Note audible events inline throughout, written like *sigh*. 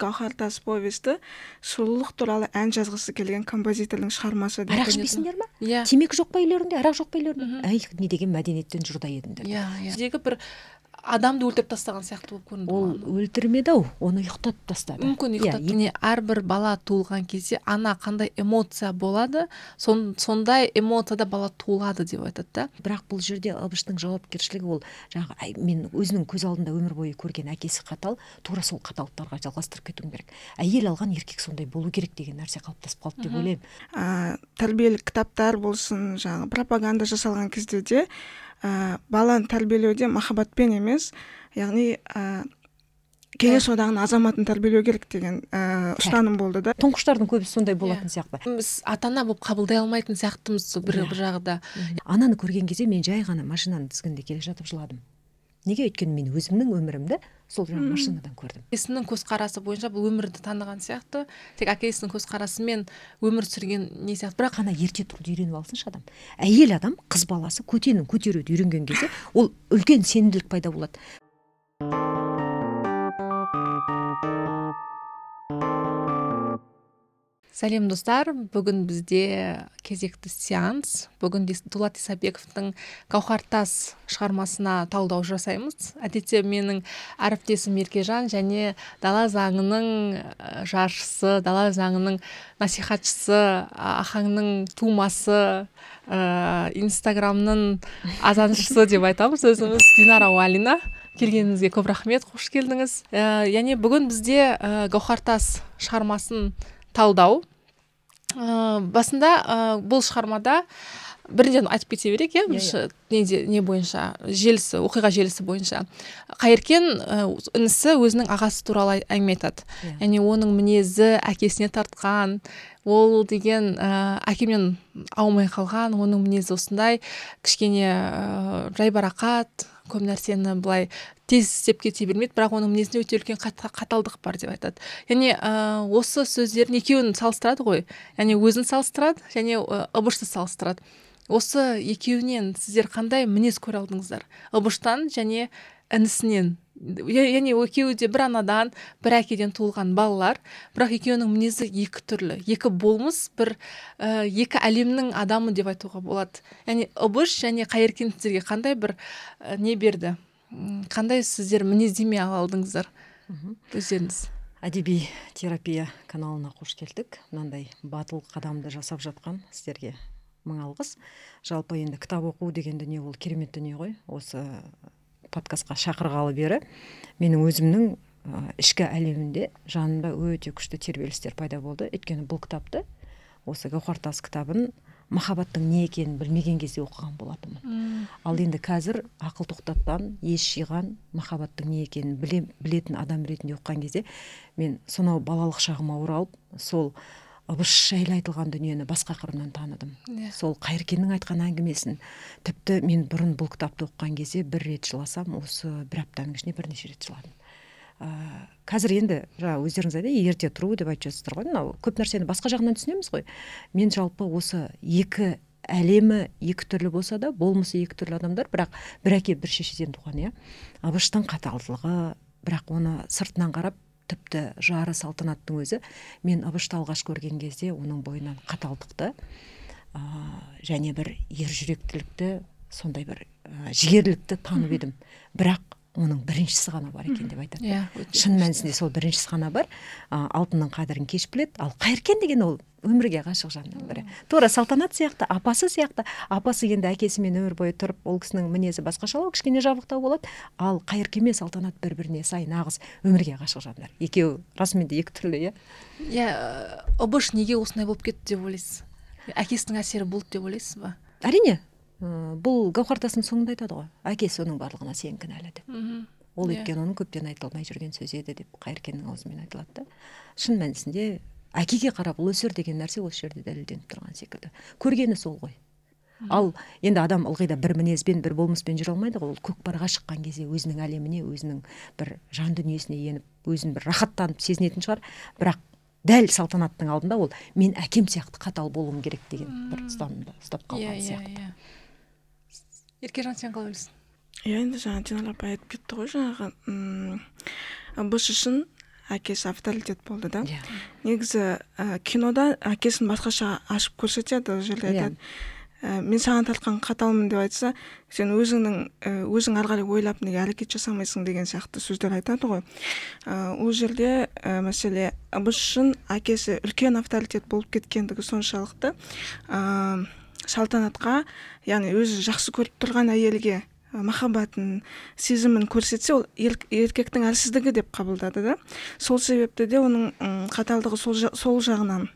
гауһар тас повесті сұлулық туралы ән жазғысы келген композитордың шығармасы арақ ішпейсіңдер ма? Иә. Темекі жоқ па үйлеріңде арақ жоқ па үйлеріңде әй не деген мәдениеттен жұрда едіңдер. Иә иә. Бір адамды өлтіріп тастаған сияқты болып көрінді ол өлтірмеді ау оны ұйықтатып тастады. Мүмкін ұйықтатып. yeah, әрбір бала туылған кезде ана қандай эмоция болады сон, сондай эмоцияда бала туылады деп айтады да. Бірақ бұл жерде ыбыштың жауапкершілігі ол жаңағы мен өзінің көз алдында өмір бойы көрген әкесі қатал тура сол қаталдықтарға жалғастырып кетуім керек. Әйел алған еркек сондай болу керек деген нәрсе қалыптасып қалды деп ойлаймын. Тәрбиелік кітаптар болсын жаңағы пропаганда жасалған кезде де ә, баланы тәрбиелеуде махаббатпен емес яғни ә, кеңес одағының азаматын тәрбиелеу керек деген ә, ұстаным болды да. Тұңғыштардың көбісі сондай болатын сияқты. Біз ата ана болып қабылдай алмайтын сияқтымыз бір бір жағда. Ананы көрген кезде мен жай ғана машинаның тізгінінде келе жатып жыладым. Неге өйткені мен өзімнің өмірімді сол жаңағы машинадан көрдім? Әкесінің көзқарасы бойынша бұл өмірді таныған сияқты. Тек әкесінің көзқарасымен өмір сүрген не сияқты. Бірақ ана ерте тұруды үйреніп алсыншы адам. Әйел адам қыз баласы көтенін көтеруді үйренген кезде ол үлкен сенімділік пайда болады. Сәлем достар. Бүгін бізде кезекті сеанс. Бүгін дулат исабековтың гауһартас шығармасына талдау жасаймыз. Әдетте менің әріптесім еркежан және дала заңының жаршысы дала заңының насихатшысы ахаңның тумасы ә, инстаграмның азаншысы деп айтамыз өзіміз динара уалина. Келгеніңізге көп рахмет қош келдіңіз. Ә, яғни бүгін бізде ә, гауһартас шығармасын талдау. Ә, басында ә, бұл шығармада бірден айтып кете берейік иә, иә, иә. не бойынша желісі оқиға желісі бойынша қайыркен інісі өзінің ағасы туралы әңгіме айтады yeah. яғни оның мінезі әкесіне тартқан ол деген ә, әкемнен аумай қалған оның мінезі осындай кішкене ә, жайбарақат көп нәрсені былай тез істеп кете бермейді бірақ оның мінезінде өте үлкен қаталдық бар деп айтады. Яғни ә, осы сөздердің екеуін салыстырады ғой. Яғни өзін салыстырады және ыбышты салыстырады. Осы екеуінен сіздер қандай мінез көре алдыңыздар? Ыбыштан және інісінен. Яғни екеуі де бір анадан бір әкеден туылған балалар. Бірақ екеуінің мінезі екі түрлі. Екі болмыс бір ә, екі әлемнің адамы деп айтуға болады. Яғни ыбыш және қайыркен сіздерге қандай бір ә, не берді? Қандай сіздер мінездеме ала алдыңыздар? Өздеріңіз. Әдеби терапия каналына қош келдік. Мынандай батыл қадамды жасап жатқан сіздерге мың алғыс. Жалпы енді кітап оқу деген дүние ол керемет дүние ғой. Осы подкастқа шақырғалы бері менің өзімнің ішкі әлемімде жанымда өте күшті тербелістер пайда болды. Өйткені бұл кітапты осы гауһартас кітабын махаббаттың не екенін білмеген кезде оқыған болатынмын ал енді қазір ақыл тоқтатқан ес жиған махаббаттың не екенін біле, білетін адам ретінде оқыған кезде мен сонау балалық шағыма оралып сол ыбыш жайлы айтылған дүниені басқа қырынан таныдым yeah. Иә. сол қайыркеннің айтқан әңгімесін тіпті мен бұрын бұл кітапты оқыған кезде бір рет жыласам осы бір аптаның ішінде бірнеше рет жыладым ә, қазір енді жаңа өздеріңіз айтады ерте тұру деп айтып жатырсыздар ғой мынау көп нәрсені басқа жағынан түсінеміз ғой мен жалпы осы екі әлемі екі түрлі болса да болмысы екі түрлі адамдар бірақ бір әке бір шешеден туған иә ыбыштың қаталдылығы бірақ оны сыртынан қарап тіпті жары салтанаттың өзі. Мен ыбышты алғаш көрген кезде оның бойынан қаталдықты ә, және бір ержүректілікті сондай бір ә, жігерлікті танып едім. Бірақ оның біріншісі ғана бар екен деп айтады. Иә шын мәнісінде сол біріншісі ғана бар. Ә, алтынның қадірін кеш біледі. Ал қайыркен деген ол өмірге ғашық жанның бірі. Тура салтанат сияқты апасы сияқты. Апасы енді әкесімен өмір бойы тұрып ол кісінің мінезі басқашалау кішкене жабықтау болады. Ал қайыркен мен салтанат бір біріне сай нағыз өмірге ғашық жандар. Екеуі расымен де екі түрлі иә? Иә ыбыш неге осындай болып кетті деп ойлайсыз? Әкесінің әсері болды деп ойлайсыз ба? әрине бұл гауһартастың соңында айтады ғой әкесі оның барлығына сен кінәлі деп. Ол yeah. Иә. өйткені оның көптен айтылмай жүрген сөзі еді деп қайыркеннің аузымен айтылады да. Шын мәнісінде әкеге қарап ұл өсер деген нәрсе осы жерде дәлелденіп тұрған секілді. Көргені сол ғой. Ал енді адам ылғи да бір мінезбен бір болмыспен жүре алмайды ғой. Ол көкпарға шыққан кезде өзінің әлеміне өзінің бір жан дүниесіне еніп өзін бір рахаттанып сезінетін шығар. Бірақ дәл салтанаттың алдында ол мен әкем сияқты қатал болуым керек деген бір ұстанымды ұстап қалған yeah, иә, сияқты. yeah, yeah еркежан сен қалай ойлайсың? Иә енді жаңа динара апай айтып кетті ғой жаңағы үшін әкесі авторитет болды да. Иә. Негізі ә, кинода әкесін басқаша ашып көрсетеді ол жерде айтады. Ә, мен саған тартқан қаталмын деп айтса сен өзіңнің өзің ары қарай ойлап неге әрекет жасамайсың деген сияқты сөздер айтады ғой. Ә, ол жерде ә, мәселе ыбыш үшін әкесі үлкен авторитет болып кеткендігі соншалықты ә, салтанатқа яғни өзі жақсы көріп тұрған әйелге махаббатын сезімін көрсетсе ол ер- еркектің әлсіздігі деп қабылдады да. Сол себепті де оның қаталдығы сол, сол жағынан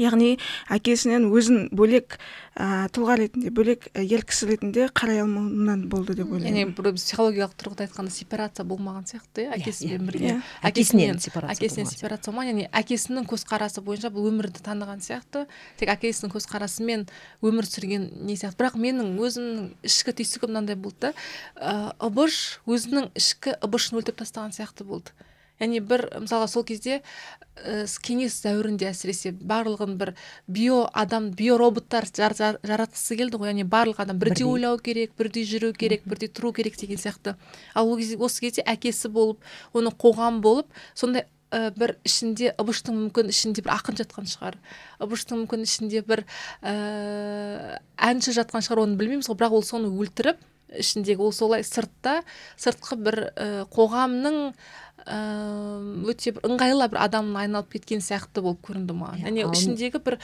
яғни әкесінен өзін бөлек ә, тұлға ретінде бөлек ә, ер кісі ретінде қарай алмауынан болды деп яғни ойлаймын. Бір психологиялық тұрғыда айтқанда сепарация болмаған сияқты иә Иә, әкесімен иә, бірге. Иә. Әкесінен сепарация әкесінен болмаған. сепарация болмаған яғни әкесінің көзқарасы бойынша бұл өмірді таныған сияқты. Тек әкесінің көзқарасымен өмір сүрген не сияқты. Бірақ менің өзімнің ішкі түйсігім мынандай болды да ә, ыбыш өзінің ішкі ыбышын өлтіріп тастаған сияқты болды. Яғни бір мысалға сол кезде ә, кеңес дәуірінде әсіресе барлығын бір био адам биороботтар жар, жар, жаратқысы келді ғой. Яғни барлық адам бірдей ойлау керек бірдей жүру керек бірдей тұру керек деген сияқты. Ал ол кезде осы кезде әкесі болып оны қоғам болып сондай ә, бір ішінде ыбыштың мүмкін ішінде бір ақын жатқан шығар. Ыбыштың мүмкін ішінде бір ә, әнші жатқан шығар оны білмейміз ғой. Бірақ ол соны өлтіріп ішіндегі ол солай сыртта сыртқы бір ә, қоғамның ә, өте бір ыңғайлы бір адамына айналып кеткен сияқты болып көрінді маған. Иә, яғни ішіндегі бір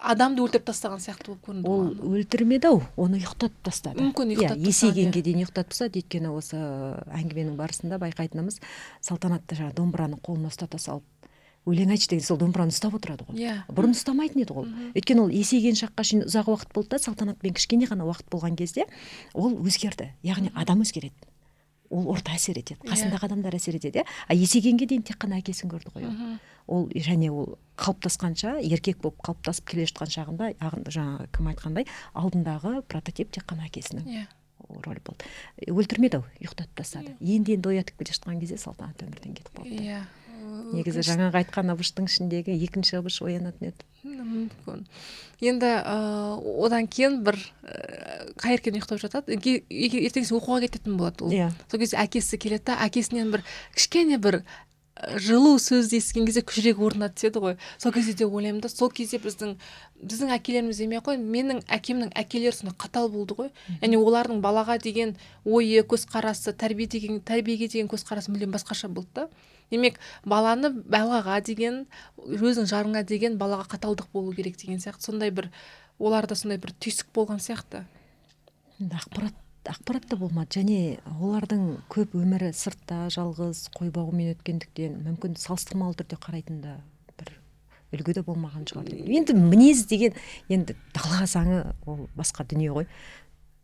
адамды өлтіріп тастаған сияқты болып көрінді ол өлтірмеді ау оны ұйықтатып тастады. Мүмкін иә ұйықтатып есейгенге дейін ұйықтатып тастады. Өйткені осы әңгіменің барысында байқайтынымыз салтанатты жаңағы домбыраны қолына ұстата салып өлең айтшы деген сол домбыраны ұстап отырады ғой. Иә. Бұрын ұстамайтын еді ғой өйткені ол есейген шаққа шейін ұзақ уақыт болды да салтанатпен кішкене ғана уақыт болған кезде ол өзгерді. Яғни адам өзгереді. Ол орта әсер етеді Иә. қасындағы адамдар әсер етеді иә. А есейгенге дейін тек қана әкесін көрді ғой ол. Ол және ол қалыптасқанша еркек болып қалыптасып келе жатқан шағында ағын- жаңағы кім айтқандай алдындағы прототип тек қана әкесінің иә. болды. Өлтірмеді ау ұйықтатып тастады. Енді енді оятып келе жатқан кезде салтанат өмірден кетіп қалыпты иә. Негізі жаңағы айтқан ыбыштың ішіндегі екінші ыбыш оянатын еді. Мүмкін енді ыыы одан кейін бір ыыы қайыркен ұйықтап жатады? Ертеңгісін оқуға кететін болады ол. Иә. Сол кезде әкесі келеді да әкесінен бір кішкене бір жылу сөзді естіген кезде жүрегі орнына түседі ғой. Сол кезде де ойлаймын да сол кезде біздің біздің әкелеріміз демей ақ қояйын. Менің әкемнің әкелері сондай қатал болды ғой. Яғни олардың балаға деген ойы көзқарасы тәрбие деген тәрбиеге деген көзқарасы мүлдем басқаша болды да. Демек баланы балаға деген өзің жарыңа деген балаға қаталдық болу керек деген сияқты. Сондай бір оларда сондай бір түйсік болған сияқты. Енді ақпарат ақпарат та болмады. Және олардың көп өмірі сыртта жалғыз қой бағумен өткендіктен мүмкін салыстырмалы түрде қарайтын да бір үлгі де болмаған шығар. Енді мінез деген енді дала заңы ол басқа дүние ғой.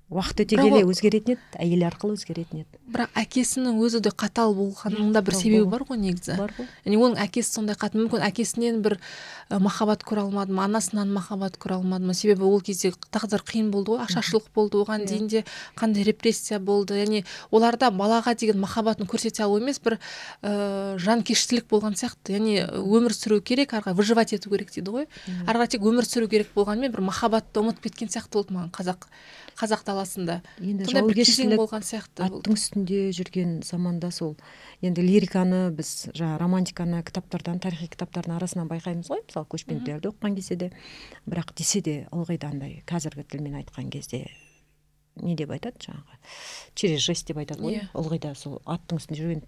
Уақыт өте келе өзгеретін еді әйел арқылы өзгеретін еді. Бірақ әкесінің өзі де қатал болғанның да бір қатал себебі бар ғой негізі. Бар ғой. Яғни оның әкесі сондай қатты мүмкін әкесінен бір ә, махаббат көре алмады ма анасынан махаббат көре алмады ма. Себебі ол кезде тағдыр қиын болды ғой ақшашылық болды оған Иә. дейін де қандай репрессия болды. Яғни оларда балаға деген махаббатын көрсете алу емес бір ә, жанкештілік болған сияқты. Яғни өмір сүру керек ары қарай выживать ету керек дейді ғой. Ары қарай тек өмір сүру керек болғанымен бір махаббатты ұмытып кеткен сияқты болды маған қазақ қазақ даласында енді жаугершілік болған сияқты аттың үстінде жүрген заманда сол. Енді лириканы біз жаңағы романтиканы кітаптардан тарихи кітаптардың арасынан байқаймыз ғой. Мысалы көшпенділерді оқыған кезде де. Бірақ десе де ылғи да андай қазіргі тілмен айтқан кезде не деп айтады жаңағы? Через жесть деп айтады ғой. Иә. ылғи да сол аттың үстінде жүрген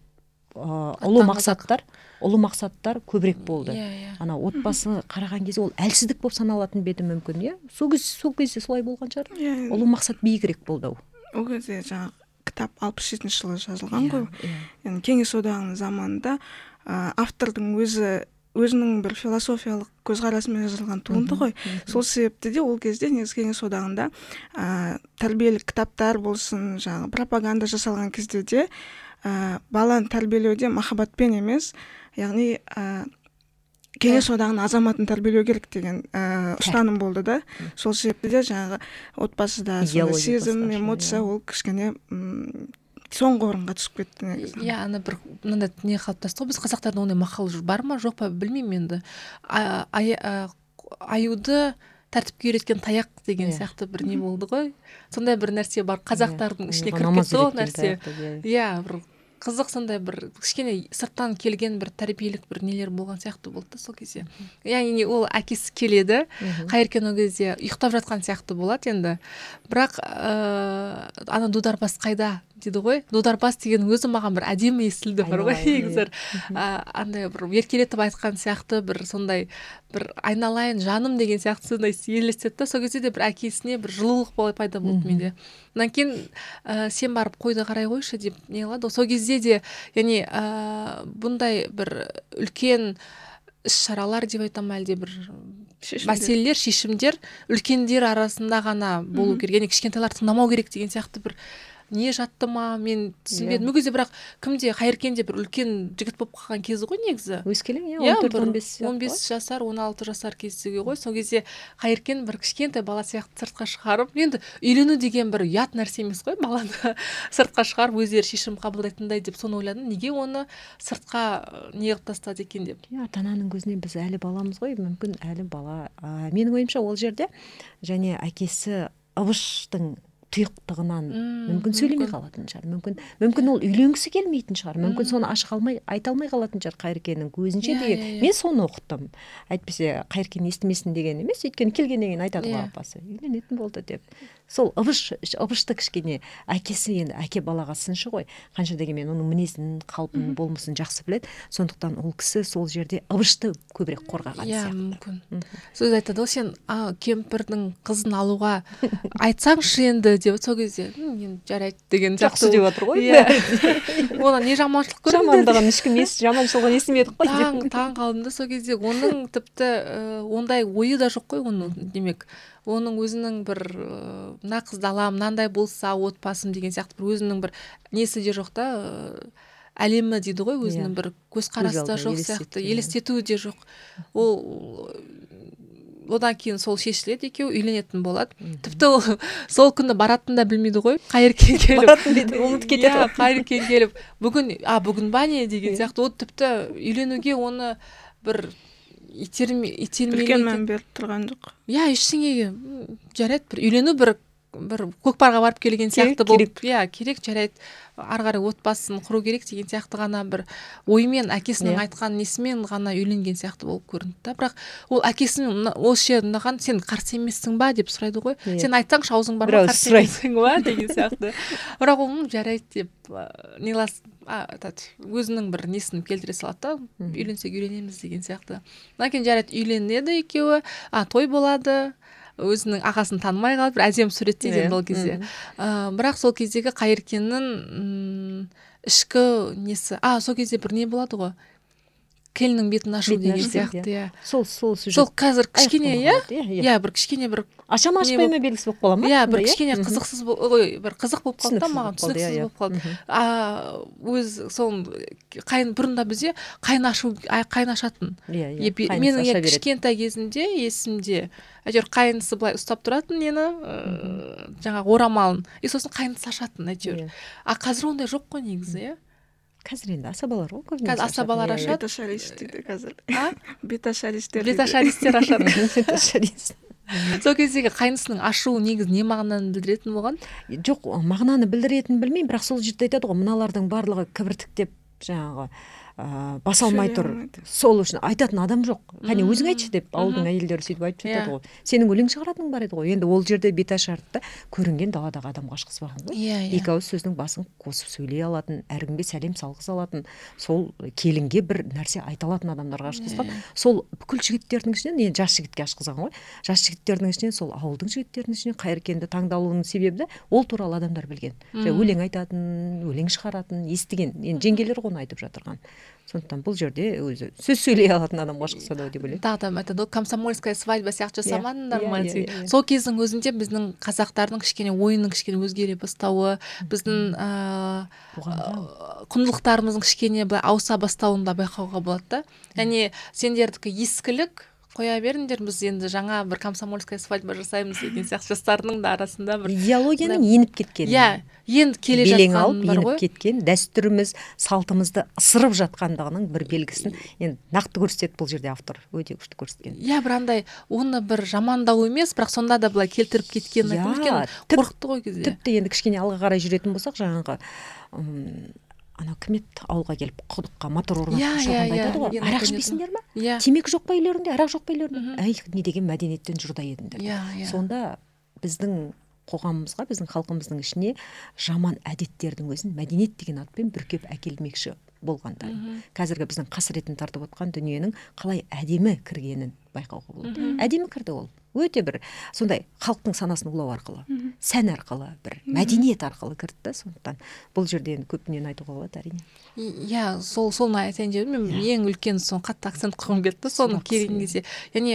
ұлы мақсаттар ұлы мақсаттар көбірек болды. Иә иә. Ана отбасы *laughs* қараған кезде ол әлсіздік болып саналатын ба еді мүмкін иә? Сол кезде сол кезде солай болған шығар. Иә ұлы мақсат биігірек болды ау. Ол кезде жаңағы кітап алпыс жетінші жылы жазылған ғой. иә. яғни кеңес одағының заманында ә, автордың өзі өзінің бір философиялық көзқарасымен жазылған туынды ғой. сол себепті де ол кезде негізі кеңес одағында ә, тәрбиелік кітаптар болсын жаңағы пропаганда жасалған кезде де ә, баланы тәрбиелеуде махаббатпен емес яғни ә, кеңес одағының азаматын тәрбиелеу керек деген ә, ұстаным болды да. Сол себепті де жаңағы отбасыда сезім эмоция иә. ол кішкене соңғы орынға түсіп кетті негізі. Иә ана бір мынандай не қалыптасты ғой. Біз қазақтарда ондай мақал бар ма жоқ па білмеймін енді. Аюды тәртіпке үйреткен таяқ деген Иә. сияқты бір не болды ғой. Сондай бір нәрсе бар. Қазақтардың Иә, ішіне кіріп кетті ол нәрсе. иә. иә бір қызық сондай бір кішкене сырттан келген бір тәрбиелік бір нелер болған сияқты болды да сол кезде. Яғни ол әкесі келеді қайыркен ол кезде ұйықтап жатқан сияқты болады енді. Бірақ ыыы ана дударбас қайда? Дейді ғой. Дударбас деген өзі маған бір әдемі естілді бар ғой негізі. а, андай бір еркелетіп айтқан сияқты бір сондай бір айналайын жаным деген сияқты сондай елестеді да. Сол кезде де бір әкесіне бір жылулық пайда болды менде. Одан кейін ә, сен барып қойды қарай қойшы деп не қылады сол кезде де яғни ә, бұндай бір үлкен іс шаралар деп айтамын әлде бір Шешімдер. мәселелер шешімдер үлкендер арасында ғана болу керек. Яғни кішкентайлар тыңдамау керек деген сияқты бір не жатты ма? мен түсінбедім. Иә. ол кезде бірақ кімде? Қайыркенде бір үлкен жігіт болып қалған кезі ғой негізі. өскелең иә иә он төрт он бес он бес жасар он алты жасар кездегі ғой. Сол кезде қайыркен бір кішкентай бала сияқты сыртқа шығарып енді үйлену деген бір ұят нәрсе емес қой баланы *laughs* сыртқа шығарып өздері шешім қабылдайтындай деп соны ойладым. Неге оны сыртқа не қылып тастады екен деп? Иә ата ананың көзіне біз әлі баламыз ғой мүмкін әлі бала. Ә, менің ойымша ол жерде және әкесі ыбыштың тұйықтығынан мүмкін сөйлемей қалатын шығар. Мүмкін мүмкін ол үйленгісі келмейтін шығар. Мүмкін соны ашық алмай айта алмай қалатын шығар қайыркеннің көзінше Иә, деген. иә, иә. мен соны ұқтым. Әйтпесе қайыркен естімесін деген емес. Өйткені келгеннен кейін айтады ғой апасы үйленетін болды деп. Сол ыбыш ыбышты кішкене әкесі енді әке балаға сыншы ғой. Қанша дегенмен оның мінезін қалпын болмысын жақсы біледі. Сондықтан ол кісі сол жерде ыбышты көбірек қорғаған иә сияқты. мүмкін. Кезде айтады ғой сен а, кемпірдің қызын алуға айтсаңшы енді деп сол кезде «М, енді жарайды деген жақсы деп жатыр ғой. Иә. *laughs* Одан не жаманшылық көрдіңдер жамандығын ешкім жаманшылығын естімедік қой *laughs* таң таң қалдым да сол кезде оның тіпті ондай ойы да жоқ қой оның демек. Оның өзінің бір мына қызды аламын мынандай болса отбасым деген сияқты бір өзінің бір несі де жоқ та әлемі дейді ғой өзінің Иә. бір көзқарасы да жоқ сияқты иә. елестетуі де жоқ. Ол одан кейін сол шешіледі екеуі үйленетін болады. Тіпті ол *laughs* сол күні баратынын да білмейді ғой. Қайыркен *laughs* келіп. Ұмытып кетеді иә қайыркен келіп. Бүгін а бүгін ба не *laughs* деген сияқты. Ол тіпті үйленуге оны бір итерме үлкен мән беріп тұрған жоқ иә ештеңеге жарайды бір үйлену бір бір көкпарға барып келген сияқты болып. иә керек жарайды. Ары қарай отбасын құру керек деген сияқты ғана бір оймен әкесінің Иә. айтқан несімен ғана үйленген сияқты болып көрінді да. Бірақ ол әкесінің осы жерде мынаған сен қарсы емессің ба деп сұрайды ғой. Иә. сен айтсаңшы аузың бар ма қарсы емессің ба деген *laughs* сияқты. Бірақ ол «М, жарайды деп айтады өзінің бір несін келтіре салады да үйленсек үйленеміз деген сияқты. Одан кейін жарайды үйленеді екеуі а той болады өзінің ағасын танымай қалып бір әдемі суреттейді енді ол кезде. ә, бірақ сол кездегі қайыркеннің ішкі несі а сол кезде бір не болады ғой? Келіннің бетін ашу деген сияқты иә. Сол сол сюжет. Сол қазір кішкене иә? иә иә. Иә бір кішкене бір аша ма ашпай ма белгісіз болып қала ма? Иә бір сондай, кішкене қызықсыз ой бір қызық болып қалды да маған болып қалды, иә, түсініксіз иә. болып қалды. А өз сол қайын бұрында бізде қайын ашу қайын ашатын. Иә иә менің иә кішкентай кезімде есімде әйтеуір қайнысы былай ұстап тұратын нені ыыы, жаңағы орамалын. И сосын қайнысы ашатын әйтеуір. Иә. а қазір ондай жоқ қой негізі иә? Қазір енді асабалар ғой көбінесе Қазір асабалар. Ашады. беташарис дейді қазір а? Беташаристер беташаристер ашады. Беташарист. сол кездегі қайнысының ашуы негізі не мағынаны білдіретін болған? Жоқ мағынаны білдіретінін білмеймін бірақ сол жерде айтады ғой мыналардың барлығы кібіртіктеп жаңағы ыыы баса алмай тұр. Сол үшін айтатын адам жоқ. Мгм. өзің айтшы деп ауылдың әйелдері сөйтіп айтып жатады Иә. ғой. Сенің өлең шығаратының бар еді ғой. Енді ол жерде беташартты көрінген даладағы адам қашқызбаған ғой. Иә екі ауыз сөздің басын қосып сөйлей алатын әркімге сәлем салғыза алатын сол келінге бір нәрсе айта алатын адамдарға ашқызған Иә. сол бүкіл жігіттердің ішінен енді жас жігітке ашқызған ғой. Жас жігіттердің ішінен сол ауылдың жігіттерінің ішінен қайыркенді таңдалуының себебі ол туралы адамдар білген. Өлең айтатын өлең шығаратын естіген. Енді жеңгелер ғой оны айтып жатырған. Сондықтан бұл жерде өзі сөз сөйлей алатын адамға ашқызады ау деп ойлаймын. Тағы да айтады ғой комсомольская свадьба сияқты жасамадыңдар ма Иә, деген. иә, иә. сол кездің өзінде біздің қазақтардың кішкене ойының кішкене өзгере бастауы біздің құндылықтарымыздың кішкене былай ауыса бастауын да байқауға болады да. Яғни сендердікі ескілік қоя беріңдер біз енді жаңа бір комсомольская свадьба жасаймыз деген *gasps* сияқты жастардың да арасында бір идеологияның еніп кеткен иә енді келе белең алып еніп кеткен дәстүріміз салтымызды ысырып жатқандығының бір белгісін енді нақты көрсетеді бұл жерде автор өте күшті көрсеткен. Иә бір андай оны бір жамандау емес бірақ сонда да былай келтіріп айтамын Иә, қорқытты ғой кезде. тіпті енді кішкене алға қарай жүретін болсақ жаңағы анау кім еді? ауылға келіп құдыққа мотор орнатып Иә, шалғанда иә, айтады ғой. Иә, арақ көрдім. ішпейсіңдер ма иә. Темекі жоқ па үйлеріңде арақ жоқ па үйлеріңде әй не деген мәдениеттен жұрда едіңдер. Иә иә. Сонда біздің қоғамымызға біздің халқымыздың ішіне жаман әдеттердің өзін мәдениет деген атпен бүркеп әкелмекші болғандар қазіргі біздің қасіретін тартып отқан дүниенің қалай әдемі кіргенін байқауға болады. Әдемі кірді ол. Өте бір сондай халықтың санасын улау арқылы сән арқылы бір мәдениет арқылы кірді да сондықтан. Бұл жерде енді көп дүниені айтуға болады әрине. Иә сол соны айтайын деп мен ең үлкен соны қатты акцент қойғым келді да соны келген иә. кезде. Яғни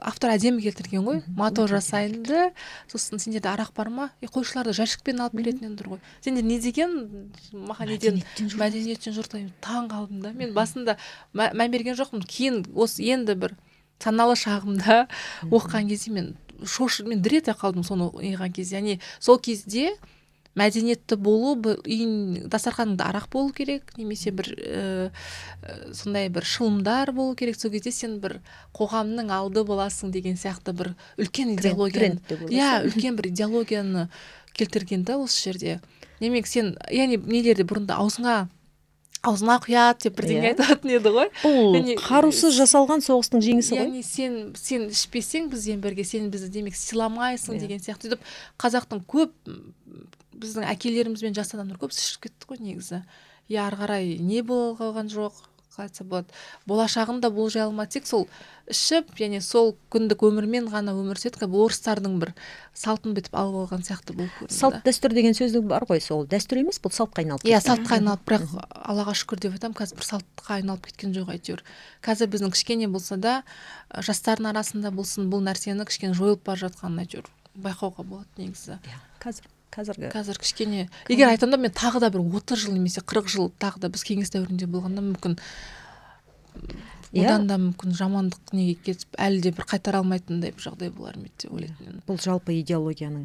автор әдемі келтірген ғой мотор жасайды сосын сендерде арақ бар ма? Е қойшыларды жәшікпен алып келетін ендер ғой. Сендер не деген маған неден Мәдениеттен жұрдай таң қалдым да. Мен басында мә- мән берген жоқпын кейін осы енді бір саналы шағымда оқыған кезде мен шош мен дір ете қалдым соны оқыған кезде. Яғни сол кезде мәдениетті болу үйің дастарханыңда арақ болу керек немесе бір ә, сондай бір шылымдар болу керек. Сол кезде сен бір қоғамның алды боласың деген сияқты бір үлкен идеологияны боласың. иә үлкен бір идеологияны келтірген да осы жерде. Демек сен яғни нелерде бұрында аузыңа аузына құяды деп бірдеңе Иә. айтатын еді ғой. Бұл қарусыз жасалған соғыстың жеңісі ғой. яғни сен сен ішпесең бізбен бірге сен бізді демек сыйламайсың Иә. деген сияқты. Сөйтіп қазақтың көп біздің әкелеріміз бен жас адамдар көбісі ішіп кетті ғой негізі. Иә ары қарай не бола қалған жоқ қалай айтса болады. Болашағын да болжай алмады тек сол ішіп және сол күндік өмірмен ғана өмір сүреді бы орыстардың бір салтын бүйтіп алып алған сияқты болып көрінді. Салт дәстүр деген сөздің бар ғой сол дәстүр емес бұл салтқа айналып иә кетті. салтқа айналып бірақ аллаға шүкір деп айтамын қазір бір салтқа айналып кеткен жоқ әйтеуір. Қазір біздің кішкене болса да жастардың арасында болсын бұл нәрсені кішкене жойылып бара жатқанын әйтеуір байқауға болады негізі. Иә, қазір қазіргі. Қазір кішкене егер айтамын да мен тағы да бір отыз жыл немесе қырық жыл тағы да біз кеңес дәуірінде болғанда мүмкін Иә. одан да мүмкін жамандық неге кетіп әлі де бір қайтара алмайтындай бір жағдай болар ма еді деп ойлайтын бұл жалпы идеологияның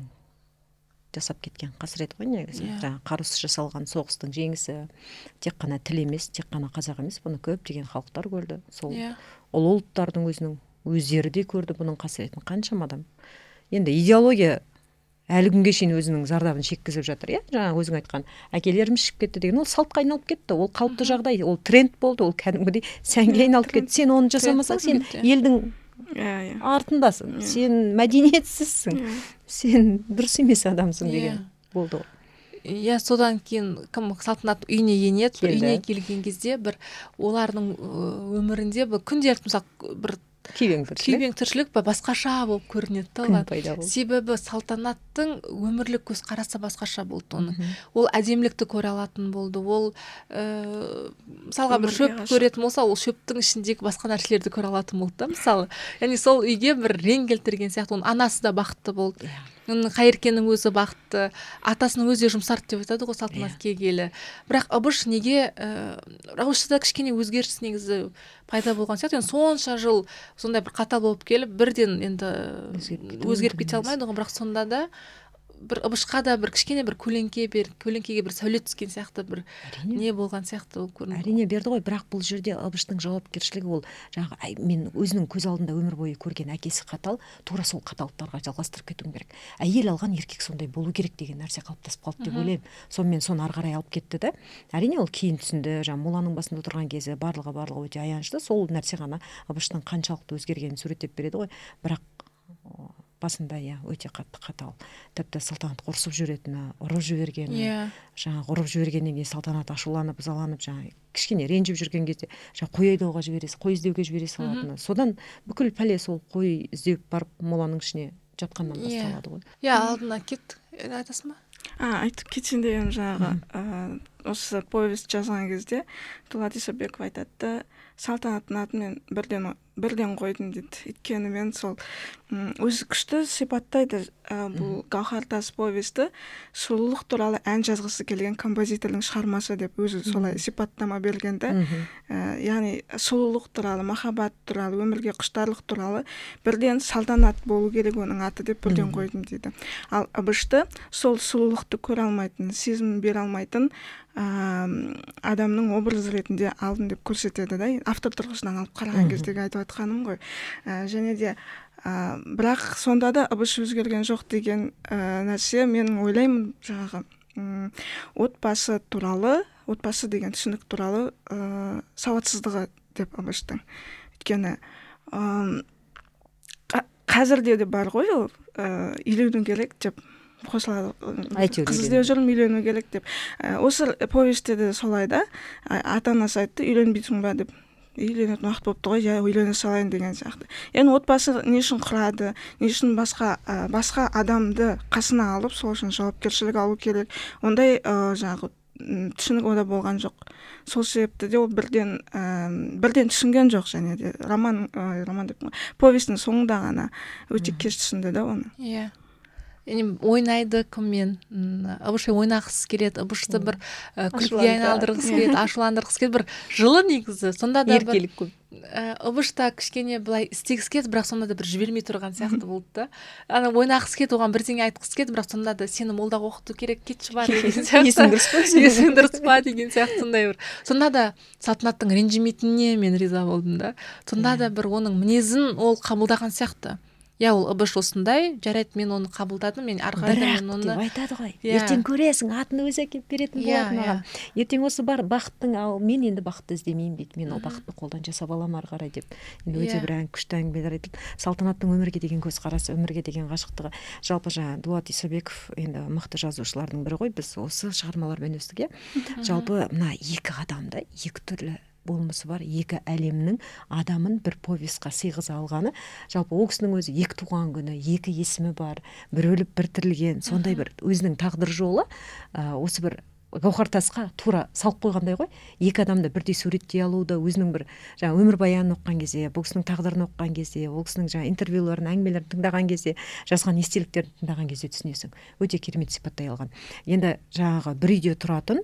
жасап кеткен қасіреті ғой негізі. Иә. жаңағы қарусыз жасалған соғыстың жеңісі тек қана тіл емес тек қана қазақ емес бұны көптеген халықтар көрді. Сол иә. ұлы ұлттардың өзінің өздері де көрді бұның қасіретін қаншама адам. Енді идеология әлі күнге шейін өзінің зардабын шеккізіп жатыр иә? жаңағы өзің айтқан әкелеріміз ішіп кетті деген ол салтқа айналып кетті ол қалыпты жағдай ол тренд болды ол кәдімгідей сәнге айналып кетті. Сен оны жасамасаң сен елдің иә иә. артындасың сен мәдениетсізсің сен дұрыс емес адамсың Иә. деген болды ғой иә содан кейін кім салтанат үйіне енеді үйіне келген кезде бір олардың өмірінде бір күнделікті мысалы бір күйбең тіршілік. Күйбең тіршілік басқаша болып көрінеді да оған пайда болды. Себебі салтанаттың өмірлік көзқарасы басқаша болды оның. Ол әдемілікті көре алатын болды. Ол ә, мысалға бір шөп көретін болса ол шөптің ішіндегі басқа нәрселерді көре алатын болды да мысалы. Яғни сол үйге бір рең келтірген сияқты оның анасы да бақытты болды. Иә. Қайыркенің өзі бақытты атасының өзі де жұмсарды деп айтады ғой салтанат келгелі бірақ ыбыш неге ііі ыбышта кішкене өзгеріс негізі пайда болған сияқты. Енді сонша жыл сондай бір қатал болып келіп бірден енді Өзгеріп кете алмайды ғой. Бірақ сонда да бір ыбышқа да бір кішкене бір көлеңке бер көлеңкеге бір сәуле түскен сияқты бір әрине. не болған сияқты болып көрінді. Әрине берді ғой бірақ бұл жерде ыбыштың жауапкершілігі ол жаңағы мен өзінің көз алдында өмір бойы көрген әкесі қатал тура сол қаталдықтарға жалғастырып кетуім керек. Әйел алған еркек сондай болу керек деген нәрсе қалыптасып қалды деп ойлаймын. Сонымен соны ары қарай алып кетті да әрине ол кейін түсінді жаңағы моланың басында отырған кезі барлығы барлығы өте аянышты сол нәрсе ғана ыбыштың қаншалықты өзгергенін суреттеп береді ғой. Бірақ басында иә өте қатты қатал. Тіпті салтанат ұрсып жүретіні ұрып жібергені иә. жаңағы ұрып жібергеннен кейін салтанат ашуланып ызаланып жаңағы кішкене ренжіп жүрген кезде жаңағы қой айдауға жібере қой іздеуге жібере салатыны. Содан бүкіл пәле сол қой іздеп барып моланың ішіне жатқаннан Иә. басталады ғой. Иә алдына кет айтасың ба? А айтып кетейін дегенім жаңағы ә, осы повесть жазған кезде дулат исабеков айтады да салтанаттың атын мен бірден бірден қойдым дейді. Өйткені мен сол өзі күшті сипаттайды ә, бұл гауһартас повесті сұлулық туралы ән жазғысы келген композитордың шығармасы деп өзі солай сипаттама берген да ә, яғни сұлулық туралы махаббат туралы өмірге құштарлық туралы бірден салтанат болу керек оның аты деп бірден қойдым дейді. Ал ыбышты сол сұлулықты көре алмайтын сезім бере алмайтын адамның образы ретінде алдым деп көрсетеді да. Автор тұрғысынан алып қараған кездегі айтып жатқаным ғой. Ә, және де ә, бірақ сонда да ыбыш өзгерген жоқ деген ә, нәрсе мен ойлаймын. Жаңағы м, отбасы туралы отбасы деген түсінік туралы ә, сауатсыздығы деп абаштың өйткені қа- қазірде де бар ғой ол ә, үйлену керек деп қосылады Әйтеуір қыз үйлену іздеп жүрмін үйлену керек деп. Ә, осы повестьте де солай да ата анасы айтты үйленбейсің ба? деп. Үйленетін уақыт болыпты ғой иә үйлене салайын деген сияқты. Яғни отбасы не үшін құрады не үшін басқа ә, басқа адамды қасына алып сол үшін жауапкершілік алу керек. Ондай ә, жаңағы түсінік ода болған жоқ. Сол себепті де ол бірден ә, бірден түсінген жоқ және де роман ой, роман деп повестьтің соңында ғана өте кеш түсінді да оны. Иә. яғни ойнайды кіммен м, ыбышпен ойнағысы келеді ыбышты бір күлкіге айналдырғысы келеді ашуландырғысы келеді. Бір жылы негізі. Сонда да еркелік көп. ыбыш та кішкене былай істегісі келді бірақ сонда да бір жібермей тұрған сияқты болды да. Ана ойнағысы келді оған бірдеңе айтқысы келді бірақ сонда да сені молдаға оқыту керек кетші бар деген сияқты есің дұрыс па есің дұрыс па деген сияқты сондай бір сонда да салтанаттың ренжімейтініне мен риза болдым да сонда да бір оның мінезін ол қабылдаған сияқты иә ол ыбыш осындай жарайды мен оны қабылдадым мен ары қарай бірақ мен деп оны айтады ғой. Иә. ертең көресің атын өзі әкеліп беретін Иә, болады маған. ертең осы бар бақыттың ал мен енді бақытты іздемеймін дейді. Мен ол бақытты қолдан жасап аламын ары қарай деп. Енді өте Иә. бір әң- күшті әңгімелер айтылды салтанаттың өмірге деген көзқарасы өмірге деген ғашықтығы. Жалпы жаңа дулат исабеков енді мықты жазушылардың бірі ғой. Біз осы шығармалармен өстік иә. Жалпы мына екі адамда екі түрлі болмысы бар екі әлемнің адамын бір повестьқа сыйғыза алғаны. Жалпы ол кісінің өзі екі туған күні екі есімі бар бір өліп бір тірілген сондай бір өзінің тағдыр жолы. Ә, осы бір гауһар тасқа тура салып қойғандай ғой. Екі адамды бірдей суреттей алуды өзінің бір жаңағы өмірбаянын оқыған кезде бұл кісінің тағдырын оқыған кезде ол кісінің жаңағы интервьюларын әңгімелерін тыңдаған кезде жазған естеліктерін тыңдаған кезде түсінесің. Өте керемет сипаттай алған. Енді жаңағы бір үйде тұратын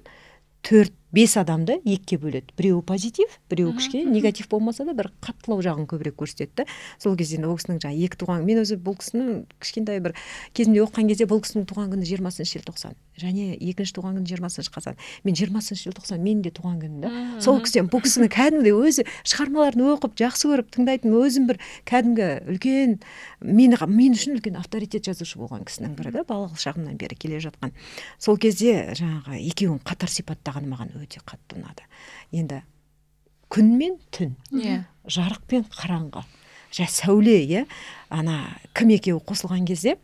төрт бес адамды екіге бөледі. Біреуі позитив біреуі кішкене негатив болмаса да бір қаттылау жағын көбірек көрсетеді да. Сол кезде енді ол кісінің жаңағы екі туған мен өзі бұл кісінің кішкентай бір кезінде оқыған кезде бұл кісінің туған күні жиырмасыншы желтоқсан және екінші туған күні жиырмасыншы қазан. Мен жиырмасыншы желтоқсан менің де туған күнім да. Сол кісіден бұл кісіні кәдімгідей өзі шығармаларын оқып жақсы көріп тыңдайтын өзім бір кәдімгі үлкен мені мен үшін үлкен авторитет жазушы болған кісінің бірі да балалық шағымнан бері келе жатқан. Сол кезде жаңағы екеуін қатар сипаттағаны маған өте қатты ұнады. Енді күн мен түн. Иә. Жарық пен қараңғы. Жа сәуле иә ана кім екеуі қосылған кезде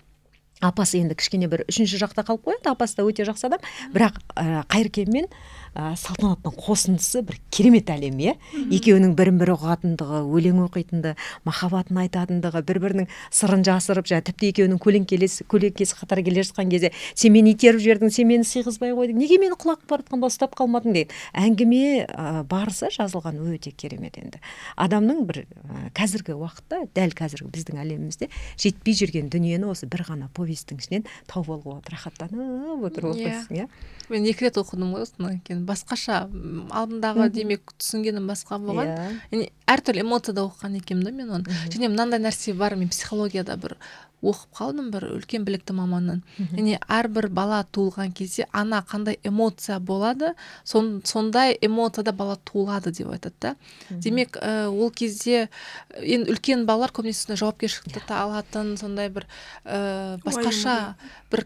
апасы енді кішкене бір үшінші жақта қалып қояды апасы да өте жақсы адам. Бірақ ә, қайыркен мен ә, салтанаттың қосындысы бір керемет әлем иә? Екеуінің бірін бірі ұғатындығы өлең оқитындығы махаббатын айтатындығы бір бірінің сырын жасырып жаңағы тіпті екеуінің көлеңкелес көлеңкесі қатар келе жатқан кезде сен мені итеріп жібердің сен мені сыйғызбай қойдың неге мені құлап бара жатқанда ұстап қалмадың? деген әңгіме ә, барысы жазылған өте керемет енді. Адамның бір ә, қазіргі уақытта дәл қазіргі біздің әлемімізде жетпей жүрген дүниені осы бір ғана повестьтің ішінен тауып алуға болады рахаттанып отырып Иә. оқисың иә. мен екі рет оқыдым ғой осыны кейін басқаша алдындағы демек түсінгенім басқа болған. Иә. яғни әртүрлі эмоцияда оқыған екенмін да мен оны. Және мынандай нәрсе бар мен психологияда бір оқып қалдым бір үлкен білікті маманнан. Яғни әрбір бала туылған кезде ана қандай эмоция болады сон, сондай эмоцияда бала туылады деп айтады да. Демек ә, ол кезде ә, енді үлкен балалар көбінесе сондай жауапкершілікті та алатын сондай бір ә, басқаша бір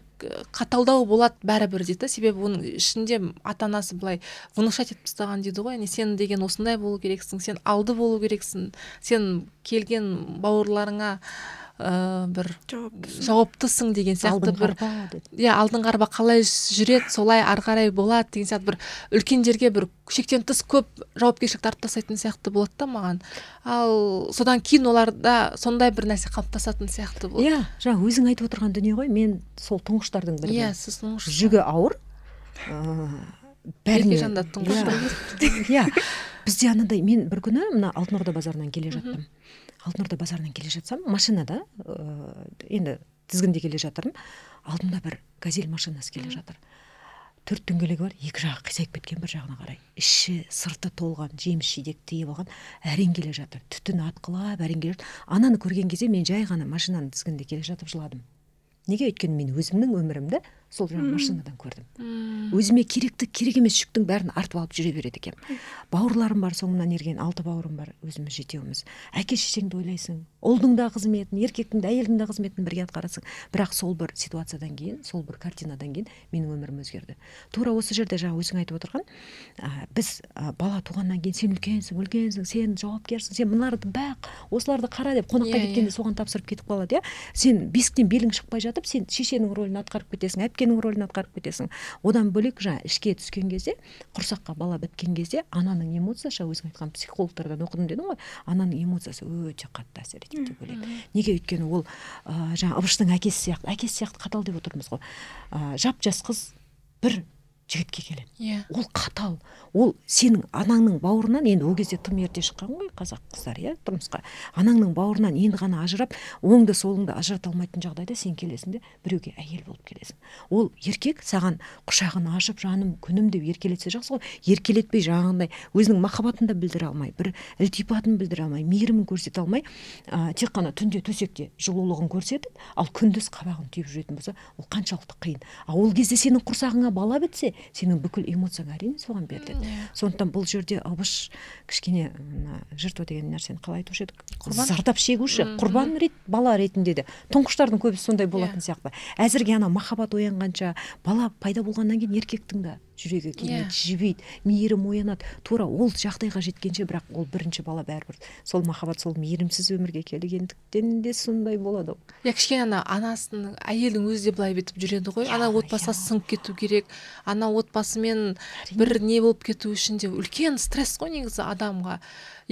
қаталдау болады бәрібір дейді да. Себебі оның ішінде ата анасы былай внушать етіп тастаған дейді ғой. Яғни сен деген осындай болу керексің сен алды болу керексің сен келген бауырларыңа ә, бір жауапты жауаптысың деген сияқты бір иә алдыңғы арба қалай жүреді солай ары қарай болады деген сияқты бір үлкендерге бір шектен тыс көп жауапкершілікті артып тастайтын сияқты болады да маған. Ал содан кейін оларда сондай бір нәрсе қалыптасатын сияқты болады иә жаңа өзің айтып отырған дүние ғой мен сол тұңғыштардың бірімін иә сіз тұңғыш жүгі ауыр. Ыыы, бәріне Еркежан да тұңғыш иә. иә бізде анандай мен бір күні мына алтын орда базарынан келе жаттым. Алтын орда базарынан келе жатсам машинада ыыы, енді тізгінде келе жатырмын. Алдымда бір газель машинасы келе жатыр. Төрт дөңгелегі бар екі жағы қисайып кеткен бір жағына қарай. Іші сырты толған жеміс жидек тиіп алған әрең келе жатыр. Түтін атқылап әрең келе жатыр. Ананы көрген кезде мен жай ғана машинаның тізгінінде келе жатып жыладым. Неге? Өйткені мен өзімнің өмірімді сол жаңағы машинадан көрдім. Өзіме керекті керек емес жүктің бәрін артып алып жүре береді екенмін бауырларым бар соңымнан ерген алты бауырым бар өзіміз жетеуміз әке шешеңді ойлайсың ұлдың да қызметін еркектің де әйелдің де қызметін бірге атқарасың. Бірақ сол бір ситуациядан кейін сол бір картинадан кейін менің өмірім өзгерді. Тура осы жерде жаңа өзің айтып отырған ә, біз ә, бала туғаннан кейін сен үлкенсің үлкенсің сен жауапкерсің сен мыналарды бақ осыларды қара деп қонаққа Иә, кеткенде иә. соған тапсырып кетіп қалады иә. Сен бесіктен белің шықпай жатып сен шешенің рөлін атқарып кетесің әпкенің рөлін атқарып кетесің. Одан бөлек жаңа ішке түскен кезде құрсаққа бала біткен кезде ананың эмоциясы жаңа өзің айтқан психологтардан оқыдым дедің ғой ананың эмоциясы өте қатты әсер етеді деп ойлаймын. Неге өйткені ол ә, жаңа ыбыштың әкесі сияқты әкесі сияқты қатал деп отырмыз ғой. Ә, жап жас қыз бір жігітке келеді. Иә. Ол қатал. Ол сенің анаңның бауырынан енді ол кезде тым ерте шыққан ғой қазақ қыздары иә тұрмысқа. Анаңның бауырынан енді ғана ажырап оңды солыңды ажырата алмайтын жағдайда сен келесің де біреуге әйел болып келесің. Ол еркек саған құшағын ашып жаным күнім деп еркелетсе жақсы ғой. Еркелетпей жаңағындай өзінің махаббатын да білдіре алмай бір ілтипатын білдіре алмай мейірімін көрсете алмай ә, тек қана түнде төсекте жылулығын көрсетіп ал күндіз қабағын түйіп жүретін болса ол қаншалықты қиын. Ал ол кезде сенің құрсағыңа бала бітсе сенің бүкіл эмоцияң әрине соған беріледі. Сондықтан бұл жерде ыбыш кішкене мына жертва деген нәрсені қалай айтушы едік? Құрбан? зардап шегуші. Құрбан рет бала ретінде де. Тұңғыштардың көбісі сондай болатын Иә. сияқты. Әзірге ана махаббат оянғанша бала пайда болғаннан кейін еркектің да жүрегі кеңейеді Иә. жібиді мейірім оянады. Тура ол жағдайға жеткенше бірақ ол бірінші бала бәрібір. Сол махаббат сол мейірімсіз өмірге келгендіктен де сондай болады ғой иә кішкене ана анасының әйелдің өзі де былай бүйтіп жүреді ғой. Ана Иә, отбасыға иә. сіңіп кету керек ана отбасымен бір не болып кету үшін де үлкен стресс қой негізі адамға.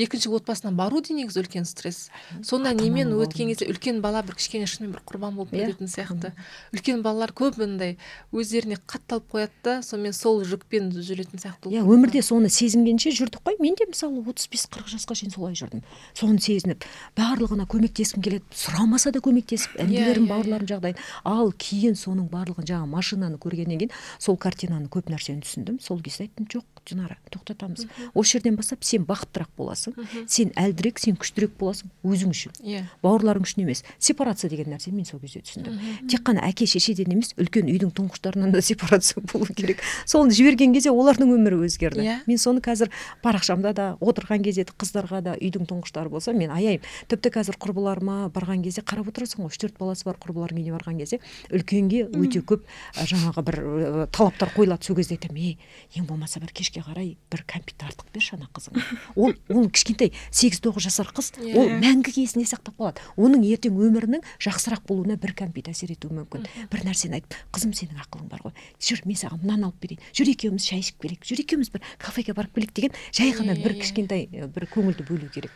Екінші отбасына бару де негізі үлкен стресс. Сондай Ата-ананың немен өткен кезде үлкен бала бір кішкене шынымен бір құрбан болып Иә, кететін сияқты. Үлкен балалар көп мындай өздеріне қатталып қояды да сонымен сол жүкпен жүретін сияқты иә өмірде соны сезінгенше жүрдік қой. Мен де мысалы отыз бес қырық жасқа шейін солай жүрдім. Соны сезініп барлығына көмектескім келеді. Сұрамаса да көмектесіп інілерім иә, бауырларым жағдайын. Ал кейін соның барлығын жаңағы машинаны көргеннен кейін сол картинаны көп нәрсені түсіндім. Сол кезде айттым жоқ динара тоқтатамыз. Осы жерден бастап сен бақыттырақ боласың сен әлдірек сен күштірек боласың өзің үшін. Иә. Бауырларың үшін емес сепарация деген нәрсені мен сол кезде түсіндім. Тек қана әке шешеден емес үлкен үйдің тұңғыштарынан да сепарация болу керек. Соны жіберген кезде олардың өмірі өзгерді. Иә. мен соны қазір парақшамда да отырған кезде де қыздарға да үйдің тұңғыштары болса мен аяймын. Тіпті қазір құрбыларыма барған кезде қарап отырасың ғой үш төрт баласы бар құрбыларымның үйіне барған кезде үлкенге өте көп жаңағы бір ә, талаптар қойылады. Сол кезде айтамын ей ең болмаса бір кешке қарай бір кәмпит артық берші ана қызыңа. Ол ол кішкентай сегіз тоғыз жасар қыз Иә. ол мәңгіге есінде сақтап қалады. Оның ертең өмірінің жақсырақ болуына бір кәмпит әсер етуі мүмкін. Бір нәрсені айтып қызым сенің ақылың бар ғой. Жүр мен саған мынаны алып берейін. Жүр екеуміз шай ішіп келейік. Жүр екеуміз бір кафеге барып келейік деген жай ғана бір иә, кішкентай бір көңілді бөлу керек.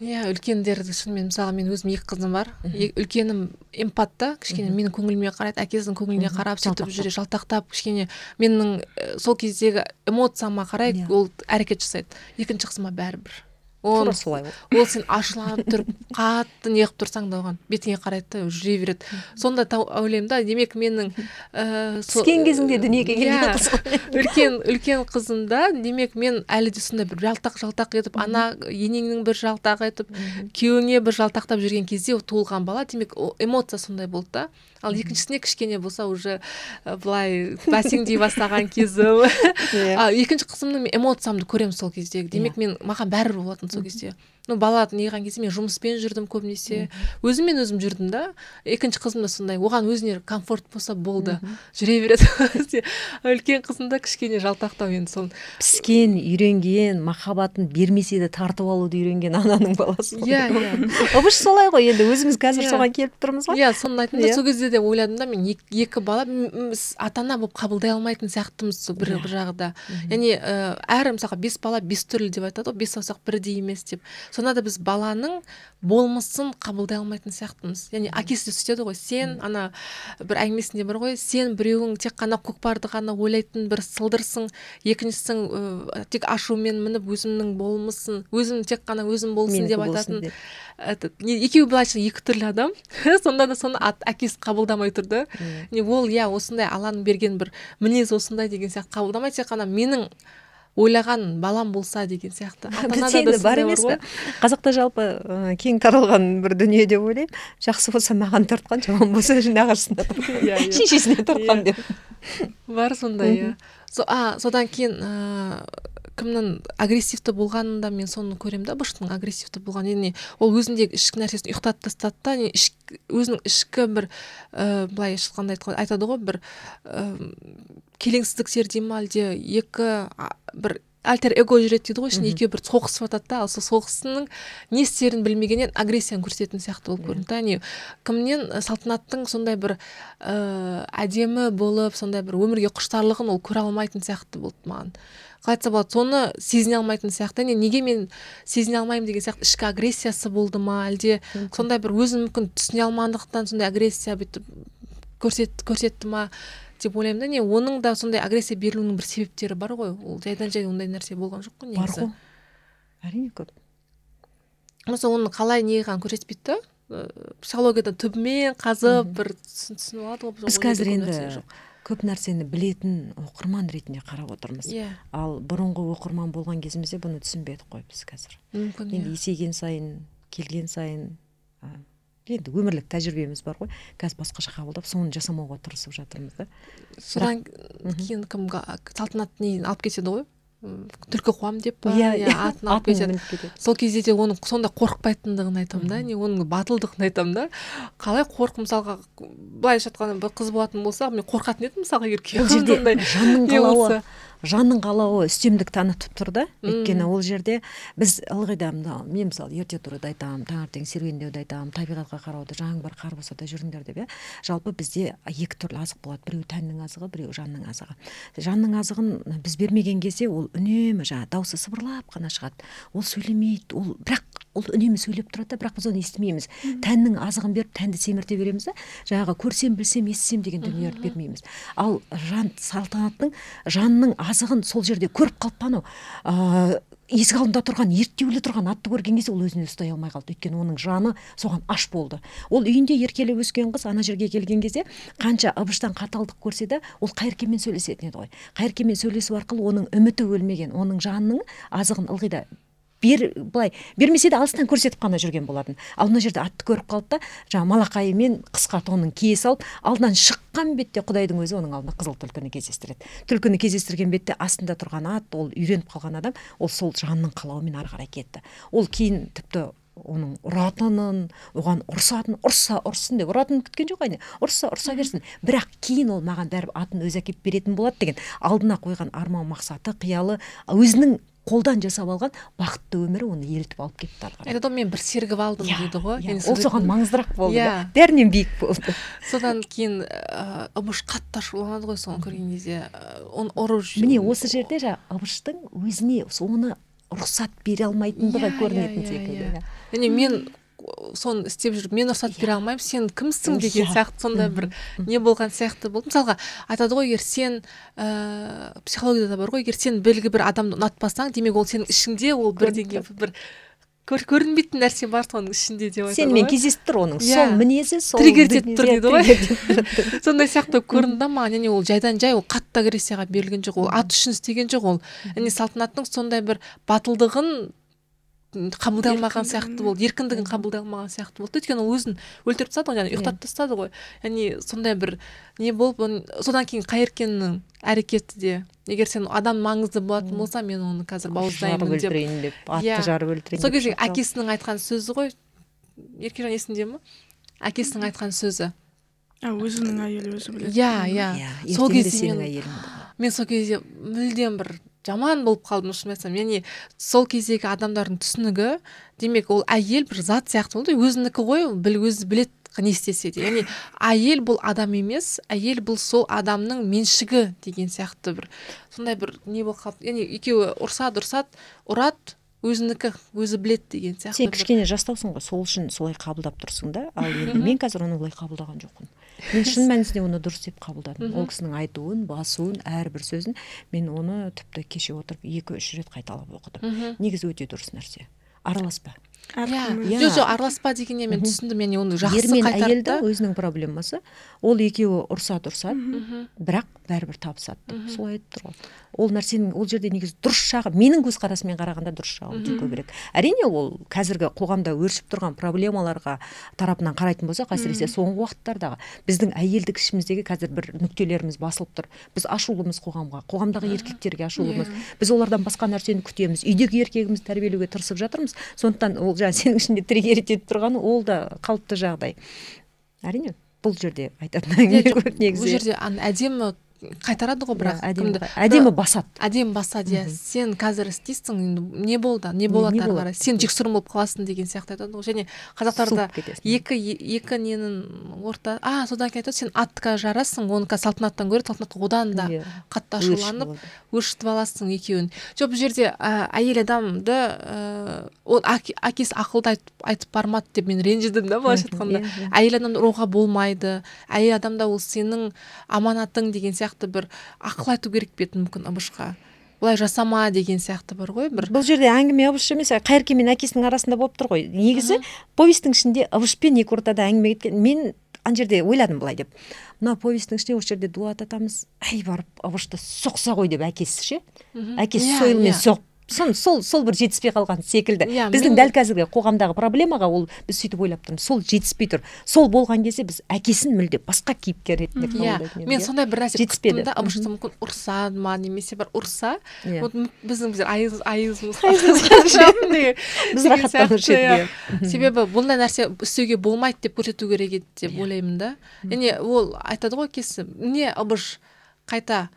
Иә үлкендерді шынымен мысалы мен өзім екі қызым бар. Үлкенім эмпат та кішкене менің көңіліме қарайды әкесінің көңіліне қарап сөйтіп жүре жалтақтап кішкене менің сол кездегі эмоцияма қарай Иә. ол әрекет жасайды. Екінші қызыма бәрібір. Тура ол солай ол. сен ашуланып тұрып *laughs* қатты неғып тұрсаң да оған бетіңе қарайды да жүре береді. Сонда ойлаймын да демек менің ііі піскен кезіңде дүниеге келген Иә. *laughs* үлкен үлкен қызымда демек мен әлі де сондай бір жалтақ жалтақ етіп ана енеңнің бір жалтақ етіп күйеуіңе бір жалтақтап жүрген кезде туылған бала. Демек эмоция сондай болды да. Ал екіншісіне кішкене болса уже ә, былай бәсеңдей бастаған кезім. *laughs* Иә. а екінші қызымның эмоциямды көремін сол кездегі демек мен маған бәрібір болатын сол кезде. Ну бала неғылған кезде мен жұмыспен жүрдім көбінесе. Өзіммен өзім жүрдім да. Екінші қызым да сондай. Оған өзіне комфорт болса болды. Жүре береді *laughs* үлкен қызым да кішкене жалтақтау енді соны. Піскен үйренген махаббатын бермесе де тартып алуды үйренген ананың баласы ғой. Иә, иә. *laughs* ыбыш солай ғой енді. Өзіміз қазір Иә. соған келіп тұрмыз ғой. Иә соны айттым да Иә. сол кезде де ойладым да мен ек- екі бала ата ана болып қабылдай алмайтын сияқтымыз сол бір Иә. бір жағда яғни ә, әр мысалға бес бала бес түрлі деп айтады ғой бес саусақ бірдей емес деп. Сонда да біз баланың болмысын қабылдай алмайтын сияқтымыз. Яғни әкесі де сөйтеді ғой сен ана бір әңгімесінде бар ғой сен біреуің тек қана көкпарды ғана ойлайтын бір сылдырсың екіншісің ә, тек ашумен мініп өзімнің болмысын өзім тек қана өзім болсын деп айтатын деп. екеуі былайша екі түрлі адам. *laughs* Сонда да соны әкесі қабылдамай тұрды не ол иә осындай алланың берген бір мінез осындай деген сияқты. Қабылдамай тек қана менің ойлаған балам болса деген сияқты. Да бар емес па қазақта жалпы кең таралған бір дүние деп ойлаймын. Жақсы болса маған тартқан жаман болса нағашысына тартқан. Иә, иә. шешесіне тартқан деп. Бар сондай иә. А содан кейін ыыы кімнің агрессивті болғанын да мен соны көремін да бұрыштың агрессивті болған яғни ол өзіндегі ішкі нәрсесін ұйықтатып тастады да іш- өзінің ішкі бір ііі былай айтқанда айтады ғой бір ііі келеңсіздіктер дей ма әлде екі а, бір альтер эго жүреді дейді ғой ішінде екеуі бір соғысып жатады да. Ал сол соғысының не істерін білмегеннен агрессияны көрсететін сияқты болып көрінді да. Кімнен ә, салтанаттың сондай бір ыыы әдемі болып сондай бір өмірге құштарлығын ол көре алмайтын сияқты болды маған. Қалай айтса болады. Соны сезіне алмайтын сияқты. Не неге мен сезіне алмаймын деген сияқты ішкі агрессиясы болды ма әлде? Сондай бір өзін мүмкін түсіне алмағандықтан сондай агрессия бүйтіп көрсет көрсетті ма деп ойлаймын да. Не оның да сондай агрессия берілуінің бір себептері бар ғой. Ол жайдан жай ондай нәрсе болған жоқ қой бар негізі ғой. Әрине көп. Мысалы оны қалай неғылғанын көрсетпейді да. Психологиядан түбімен қазып бір түсін- түсініп алады ғой. Біз қазір енді жоқ. Көп нәрсені білетін оқырман ретінде қарап отырмыз. Иә. Ал бұрынғы оқырман болған кезімізде бұны түсінбедік қой біз қазір. Мүмкін енді иә. есейген сайын келген сайын а, енді өмірлік тәжірибеміз бар ғой. Қазір басқаша қабылдап соны жасамауға тырысып жатырмыз да. Содан кейін кім салтанат нені алып кетеді ғой? Түлкі қуам деп па? Иә, иә иә. атын алып кетеді. сол кезде де оның сондай қорықпайтындығын айтамын да не оның батылдығын айтамын да. Қалай қорық мысалға былайша айтқанда бір қыз болатын болса мен қорқатын едім мысалға егер сондай жанның қалауы үстемдік танытып тұр да. Өйткені ол жерде біз ылғи да мен мысалы ерте тұруды айтамын таңертең серуендеуді айтамын табиғатқа қарауды жаңбыр қар болса да жүріңдер деп иә. Жалпы бізде екі түрлі азық болады. Біреу тәннің азығы біреу жанның азығы. Жанның азығын біз бермеген кезде ол үнемі жаңағы дауысы сыбырлап қана шығады. Ол сөйлемейді ол бірақ ол үнемі сөйлеп тұрады да бірақ біз оны естімейміз. Тәннің азығын беріп тәнді семірте береміз да жаңағы көрсем білсем естісем деген дүниелерді бермейміз. Ал жан салтанаттың жанның азығын сол жерде көріп қалыпты анау ыыы есік алдында тұрған ерттеулі тұрған атты көрген кезде ол өзін өзі ұстай алмай қалды. Өйткені оның жаны соған аш болды. Ол үйінде еркелеп өскен қыз ана жерге келген кезде қанша ыбыштан қаталдық көрсе де ол қайыркенмен сөйлесетін еді ғой. Қайыркенмен сөйлесу арқылы оның үміті өлмеген оның жанының азығын ылғи да бер былай бермесе де алыстан көрсетіп қана жүрген болатын. Ал мына жерде атты көріп қалды да жаңағы малақайымен қысқа тонын кие салып алдынан шыққан бетте құдайдың өзі оның алдына қызыл түлкіні кездестіреді. Түлкіні кездестірген бетте астында тұрған ат ол үйреніп қалған адам ол сол жанның қалауымен ары қарай кетті. Ол кейін тіпті оның ұратынын оған ұрсатын ұрса ұрсын деп ұратынын күткен жоқ әне ұрса ұрса берсін. Бірақ кейін ол маған бәрібір атын өзі әкеліп беретін болады деген алдына қойған арман мақсаты қиялы өзінің қолдан жасап алған бақытты өмірі оны елтіп алып кетті ары қарай. Айтады ғой мен бір сергіп алдым Иә, дейді ғой. иә, яғни ол соған маңыздырақ болды Иә. бәрінен биік болды. Содан кейін ыыы ыбыш қатты ашуланады ғой соны көрген кезде. Оны ұрып жүр- міне осы жерде жаңағы ыбыштың өзіне соны рұқсат бере алмайтындығы Иә, көрінетін иә, иә, секілді иә. иә. және мен соны істеп жүріп мен рұқсат бере алмаймын сен кімсің деген Иә. сияқты сондай бір не болған сияқты болды. Мысалға айтады ғой егер сен ыыы психологияда бар ғой егер сен белгілі бір адамды ұнатпасаң демек ол сенің ішіңде ол бірдеңе бір көр, көрінбейтін нәрсе бар соның ішінде деп айтады сенімен кездесіп тұр оның. Иә. сол мінезі сол Триггердеп дүние- тұр иә, дейді ғой. *laughs* сондай сияқты көрінді да маған яғни ол жайдан жай ол қатты агрессияға берілген жоқ ол ат үшін істеген жоқ ол яғни салтанаттың сондай бір батылдығын қабылдай алмаған сияқты болды еркіндігін қабылдай алмаған сияқты болды. Өйткені ол өзін өлтіріп тастады ғой яғни ұйықтатып тастады ғой. Яғни сондай бір не болып содан кейін қайыркеннің әрекеті де егер сен адам маңызды болатын болса мен оны қазір бауыздаймын деп. өлтірейін деп атты Иә. жарып өлтірейін сол кезде әкесінің айтқан сөзі ғой. Еркежан есіңде ме? Әкесінің айтқан сөзі. А өзінің әйелі өзі біледі иә иә. иә. Сол кезде мен сол кезде мүлдем бір жаман болып қалдым шын айтсам. Яғни сол кездегі адамдардың түсінігі демек ол әйел бір зат сияқты болды. Өзінікі ғой біл өзі біледі не істесе де. Яғни әйел бұл адам емес әйел бұл сол адамның меншігі деген сияқты бір сондай бір не болып қалды. Яғни екеуі ұрсады ұрсады ұрады өзінікі өзі біледі деген сияқты сен кішкене жастаусың ғой сол үшін солай қабылдап тұрсың да. Ал енді мен қазір оны олай қабылдаған жоқпын. Мен шын мәнісінде оны дұрыс деп қабылдадым. Ол кісінің айтуын басуын әрбір сөзін мен оны тіпті кеше отырып екі үш рет қайталап оқыдым. Негізі өте дұрыс нәрсе. Араласпа. Жоқ жоқ араласпа дегеннен мен түсіндім яғни оны жақсы ер мен әйелдің өзінің проблемасы. Ол екеуі ұрсады ұрсады. Бірақ бәрібір табысады деп солай айтып тұр ғой. Ол нәрсенің ол жерде негізі дұрыс жағы менің көзқарасыммен қарағанда дұрыс жағы өте көбірек. Әрине ол қазіргі қоғамда өршіп тұрған проблемаларға тарапынан қарайтын болсақ әсіресе соңғы уақыттардағы біздің әйелдік ішіміздегі қазір бір нүктелеріміз басылып тұр. Біз ашулымыз қоғамға қоғамдағы еркектерге ашулымыз. Біз олардан басқа нәрсені күтеміз. Үйдегі еркегімізді тәрбиелеуге тырысып жатырмыз. Сондықтан ол жаңа сенің ішінде триггерить етіп тұрғаны ол да қалыпты жағдай. Әрине бұл жерде айтатын әңгіме көп бұл жерде әдемі қайтарады ғой бірақ Иә, әдемі әдемі басады. әдемі басады иә. Сен қазір істейсің енді не болды не болады ары қарай? Сен жексұрын болып қаласың деген сияқты айтады ғой. Және қазақтарда екі екі ненің орта а содан кейін айтады сен атқа жарасың оны қазір салтанаттан гөрі салтанат одан да Иә. қатты ашуланып өршітіп аласың екеуін. Жоқ бұл жерде ә, әйел адамды ә, ол әке- әкесі ақылды айтып, айтып бармады деп мен ренжідім да былайша айтқанда. иә. әйел адамды ұруға болмайды. Әйел адамда ол сенің аманатың деген сияқты бір ақыл айту керек пе еді мүмкін ыбышқа? Олай жасама деген сияқты бар ғой бір. Бұл жерде әңгіме ыбыш емес қайыркен мен әкесінің арасында болып тұр ғой. Негізі повестің ішінде ыбышпен екі ортада әңгіме кеткен. Мен ана жерде ойладым былай деп. Мына повестің ішінде осы жерде дулат атамыз әй барып ыбышты соқса ғой деп әкесі ше. Әкесі Иә, сойылмен иә. соғып сон сол сол бір жетіспей қалған секілді. Иә, біздің мен- дәл қазіргі қоғамдағы проблемаға ол біз сөйтіп ойлап тұрмыз сол жетіспей тұр. Сол болған кезде біз әкесін мүлде басқа кейіпкер ретінде иә. мен иә. сондай бір нәрсе жетіспеді. күттім да мүмкін ұрса ма немесе бір ұрса Иә. вот біздің біздер айыз айызымыз *laughs* Біз рахаттанушы едік, себебі бұндай нәрсе істеуге болмайды деп көрсету керек еді деп ойлаймын да. Және ол айтады ғой әкесі міне ыбыш қайта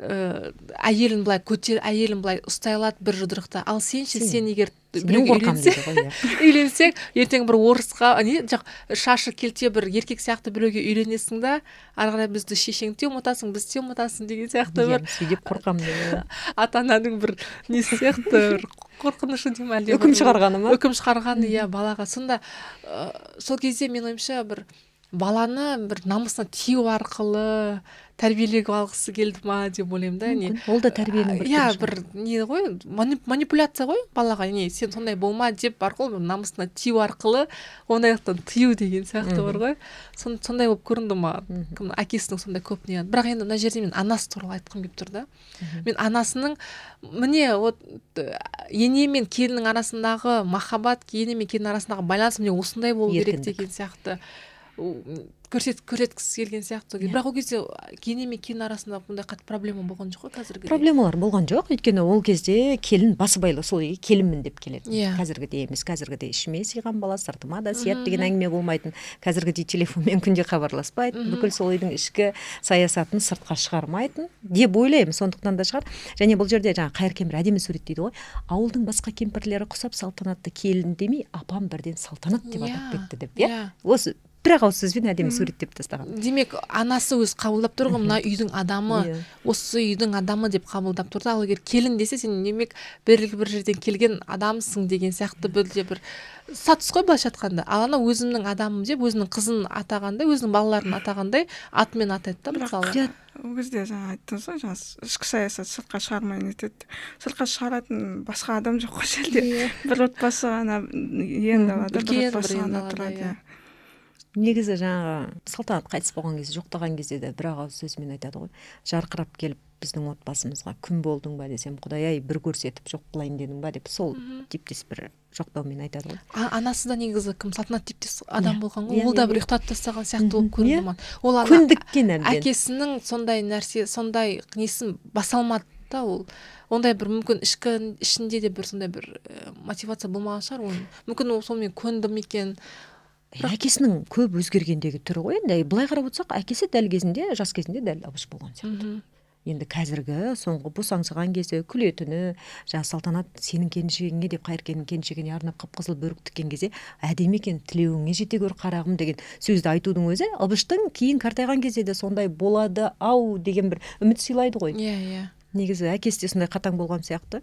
ә, әйелін былай көтер әйелін былай ұстай алады бір жұдырықта ал сен ше Сен- сен егер иә. *laughs* үйленсең ертең бір орысқа не жоқ шашы келте бір еркек сияқты біреуге үйленесің да ары қарай бізді шешең те ұмытасың біз те ұмытасың деген сияқты Иә, бір сөйтіп қорқамын деп *laughs* ата ананың бір несі сияқты бір қорқынышы дей ма әлде үкім шығарғаны ма? үкім шығарғаны иә балаға. Сонда сол кезде мен ойымша бір баланы бір намысына тию арқылы тәрбиелеп алғысы келді ма деп ойлаймын да не? Ол да тәрбиенің бір иә түрі шығар. бір не ғой мани- манипуляция ғой балаға. Не сен сондай болма деп бір намысына тию арқылы ондайлықтан тыю деген сияқты бар ғой. Сон- сондай болып көрінді маған кім әкесінің сондай көп не бірақ енді мына жерде мен анасы туралы айтқым келіп тұр да. Мен анасының міне вот э, ене мен келіннің арасындағы махаббат ене мен келін арасындағы байланыс міне осындай болу керек деген сияқты. Көрсет көрсеткісі келген сияқты Иә. бірақ ол кезде ене мен келін арасында бұндай қатты проблема болған жоқ қой қазіргі проблемалар болған жоқ. Өйткені ол кезде келін басыбайлы сол үйге келінмін деп келеді Иә. қазіргідей емес қазіргідей ішіме сыйған бала сыртыма да сияды деген әңгіме болмайтын. Қазіргідей телефонмен *laughs* күнде хабарласпайтын бүкіл сол үйдің ішкі саясатын сыртқа шығармайтын деп ойлаймын. Сондықтан да шығар. Және бұл жерде жаңағы қайыркен бір әдемі суреттейді ғой. Ауылдың басқа кемпірлері құсап салтанатты келін демей апам бірден салтанат деп Иә, атап кетті деп иә? Иә. осы бір ақ ауыз сөзбен әдемі суреттеп тастаған. Демек анасы өзі қабылдап тұр ғой мына үйдің адамы Иә. осы үйдің адамы деп қабылдап тұр да ал егер келін десе сен демек белгілі бір жерден келген адамсың деген сияқты бірде бір статус қой былайша айтқанда. Ал ана өзімнің адамым деп өзінің қызын атағандай өзінің балаларын атағандай атымен атайды да мысалы. Иә. ол кезде жаңа айттыңыз ғой жаңа ішкі саясат сыртқа шығармай нетеді сыртқа шығаратын басқа адам жоқ қой ол жерде бір отбасы ғана иен далада бір отбасы ғана тұрады иә. иә. Негізі жаңағы салтанат қайтыс болған кезде жоқтаған кезде де бір ақ ауыз сөзімен айтады ғой. Жарқырап келіп біздің отбасымызға күн болдың ба десем құдай ай бір көрсетіп жоқ қылайын дедің ба? деп сол типтес бір жоқтаумен айтады ғой. А- анасы да негізі кім? Салтанат типтес адам Иә. болған ғой. Иә, ол да иә, бір ұйықтатып тастаған сияқты болып көрінді маған ол әбден әкесінің сондай нәрсе сондай несін баса алмады да ол. Ондай бір мүмкін ішкі ішінде де бір сондай бір э, мотивация болмаған шығар оның. Мүмкін ол сонымен көнді ме екен? Әкесінің көп өзгергендегі түрі ғой енді. Былай қарап отырсақ әкесі дәл кезінде жас кезінде дәл ыбыш болған сияқты. Енді қазіргі соңғы босаңсыған кезде күлетіні жаңағы салтанат сенің келіншегіңе деп қайыркеннің келіншегіне арнап қып қызыл бөрік тіккен кезде әдемі екен тілеуіңе жете гөр қарағым деген сөзді айтудың өзі ыбыштың кейін қартайған кезде де сондай болады ау деген бір үміт сыйлайды ғой. Иә иә. Негізі әкесі де сондай қатаң болған сияқты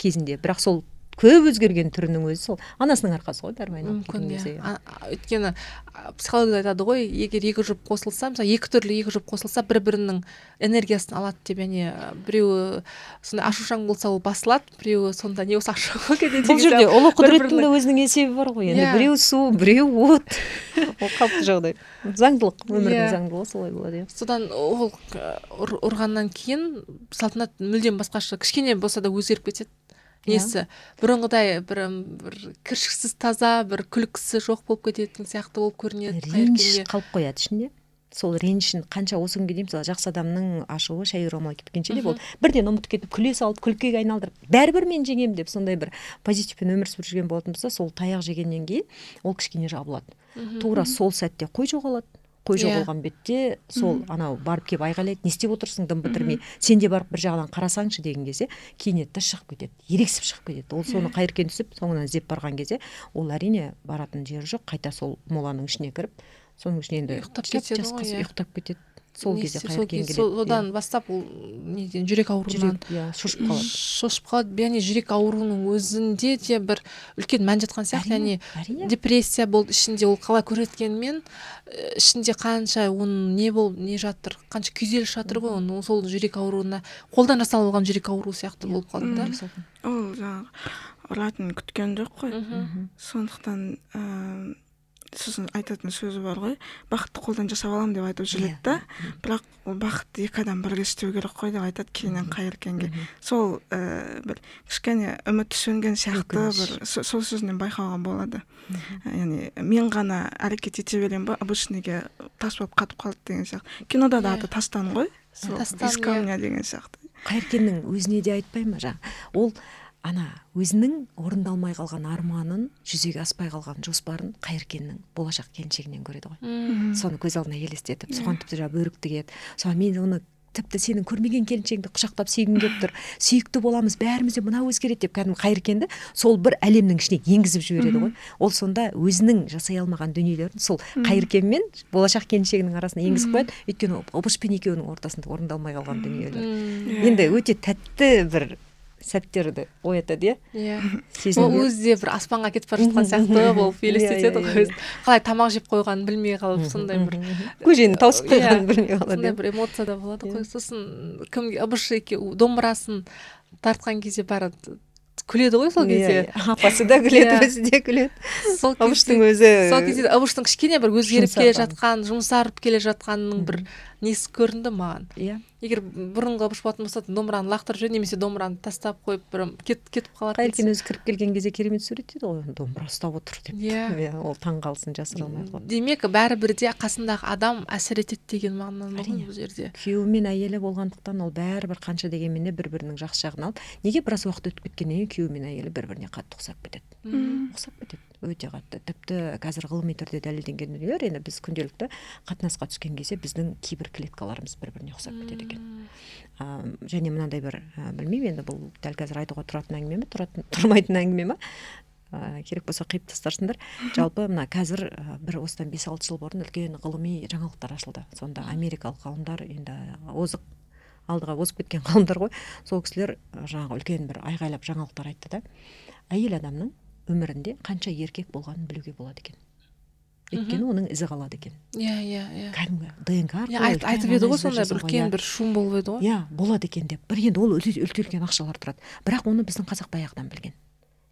кезінде. Бірақ сол көп өзгерген түрінің өзі сол. Анасының арқасы ғой айналып мүмкін иә. а- өйткені психологияда айтады ғой егер екі жұп қосылса мысалы екі түрлі екі жұп қосылса бір бірінің энергиясын алады деп яғни біреуі сондай ашушаң болса ол басылады біреуі сонда не болса кетеді бұл жерде ұлы құдіреттің де өзінің есебі бар ғой. Енді Иә. біреу су біреу от. *laughs* Ол қалыпты жағдай. Заңдылық өмірдің Иә. заңдылығы солай болады иә. Содан ол ұр- ұрғаннан кейін салтанат мүлдем басқаша кішкене болса да өзгеріп кетеді. Иә. Несі? бұрынғыдай бір бір кіршіксіз таза бір күлкісі жоқ болып кететін сияқты болып көрінеді реніш қалып қояды ішінде. Сол ренішін қанша осы күнге дейін мысалы жақсы адамның ашуы шай орамал кеткенше де ол бірден ұмытып кетіп күле салып күлкіге айналдырып бәрібір мен жеңемін деп сондай бір позитивпен өмір сүріп жүрген болатын болса сол таяқ жегеннен кейін ол кішкене жабылады. Тура сол сәтте қой жоғалады. Қой Иә. жоғалған бетте сол анау барып келіп айғайлайды не істеп отырсың дым бітірмей. Сен де барып бір жағынан қарасаңшы деген кезде да шығып кетеді ерегісіп шығып кетеді. Ол соны қайыркен түсіп соңынан іздеп барған кезде ол әрине баратын жері жоқ қайта сол моланың ішіне кіріп соның ішіне енді Ұйықтап кетеді. Иә. сол кезде істеп- сол қайыркен кез- келеді со- иә. содан бастап ол неден жүрек ауруынан иә шошып қалады. шошып қалады. Яғни жүрек ауруының өзінде де бір үлкен мән жатқан сияқты. Яғни әрине. депрессия болды ішінде ол қалай көрсеткенімен ішінде қанша оның не бол не жатыр қанша күйзеліс жатыр ғой оның ол сол жүрек ауруына қолдан жасалып алған жүрек ауруы сияқты болып қалды да. Ол жаңағы ұратын күткен жоқ қой. Сондықтан ыыы сосын айтатын сөзі бар ғой. Бақытты қолдан жасап аламын деп айтып жүреді да бірақ ол бақытты екі адам бірге істеу керек қой деп айтады кейіннен қайыркенге сол ііі бір кішкене үміті сөнген сияқты бір со- сол сөзінен байқауға болады. Яғни мен ғана әрекет ете беремін ба? Обычныйге тас болып қатып қалды деген сияқты. Кинода да Иә. аты тастан ғой. Сол из иә. камня деген сияқты. Қайыркеннің өзіне де айтпай ма жаңа ол ана өзінің орындалмай қалған арманын жүзеге аспай қалған жоспарын қайыркеннің болашақ келіншегінен көреді ғой. Мм. соны көз алдына елестетіп соған тіпті жаңағы бөрік тігеді. Соған мен оны тіпті сенің көрмеген келіншегіңді құшақтап сүйгім келіп тұр. Сүйікті боламыз бәріміз де мынау өзгереді деп кәдімгі қайыркенді сол бір әлемнің ішіне енгізіп жібереді ғой. Ол сонда өзінің жасай алмаған дүниелерін сол қайыркен мен болашақ келіншегінің арасына енгізіп қояды. Өйткені обыш пен екеуінің ортасында орындалмай қалған дүниелер. Мм. Иә. енді өте тәтті бір сәттерді оятады иә. Иә ол өзі де бір аспанға кетіп бара жатқан сияқты болып Иә, елестетеді иә, ғой иә. қалай тамақ жеп қойғанын білмей қалып сондай бір көжені тауысып Иә, қойғанын білмей қалады сондай иә. бір эмоция да болады Иә. ғой сосын кімге ыбыш екеуі домбырасын тартқан кезде бәрі күледі ғой сол Иә, кезде. иә. апасы да күледі Иә. өзі де күледі. Сол Абыштың кезде өзі сол кезде ыбыштың кішкене бір өзгеріп келе жатқан жұмсарып келе жатқанының бір несі көрінді маған. Иә. Егер бұрынғы ыбыш болатын болса домбыраны лақтырып жібереді немесе домбыраны тастап қойып бір кетіп кетіп қалатын қайыркен өзі кіріп келген кезде керемет суреттейді ғой домбыра ұстап отыр деп. Иә. *laughs* иә ол таң қалсын жасыра алмай қалады демек бәрібір де қасындағы адам әсер етеді деген мағынаны Әрине. бұл жерде. Күйеуі мен әйелі болғандықтан ол бәрібір қанша дегенмен де бір бірінің жақсы жағын алып неге біраз уақыт өтіп кеткеннен кейін күйеуі мен әйелі бір біріне қатты ұқсап кетеді? Ұқсап кетеді. Өте қатты. Тіпті қазір ғылыми түрде дәлелденген дүниелер енді біз күнделікті қатынасқа түскен кезде біздің кейбір клеткаларымыз бір біріне ұқсап кетеді екен. А, және мынандай бір ә, білмеймін енді бұл дәл қазір айтуға тұратын әңгіме ме тұрмайтын әңгіме ма ә, керек болса қиып тастарсыңдар. *laughs* Жалпы мына қазір ә, бір осыдан бес алты жыл бұрын үлкен ғылыми жаңалықтар ашылды. Сонда америкалық ғалымдар енді озық алдыға озып кеткен ғалымдар ғой. Сол кісілер ә, жаңағы үлкен бір айғайлап жаңалықтар айтты да. Әйел адамның өмірінде қанша еркек болғанын білуге болады екен. Өйткені оның ізі қалады екен. Иә иә иә. Кәдімгі днк Иә, арқылы үлкен айтып еді ғой сондай бір үлкен иә. бір шум болып еді ғой. Иә болады екен деп. Бір енді ол үлкен ақшалар тұрады. Бірақ оны біздің қазақ баяғыдан білген.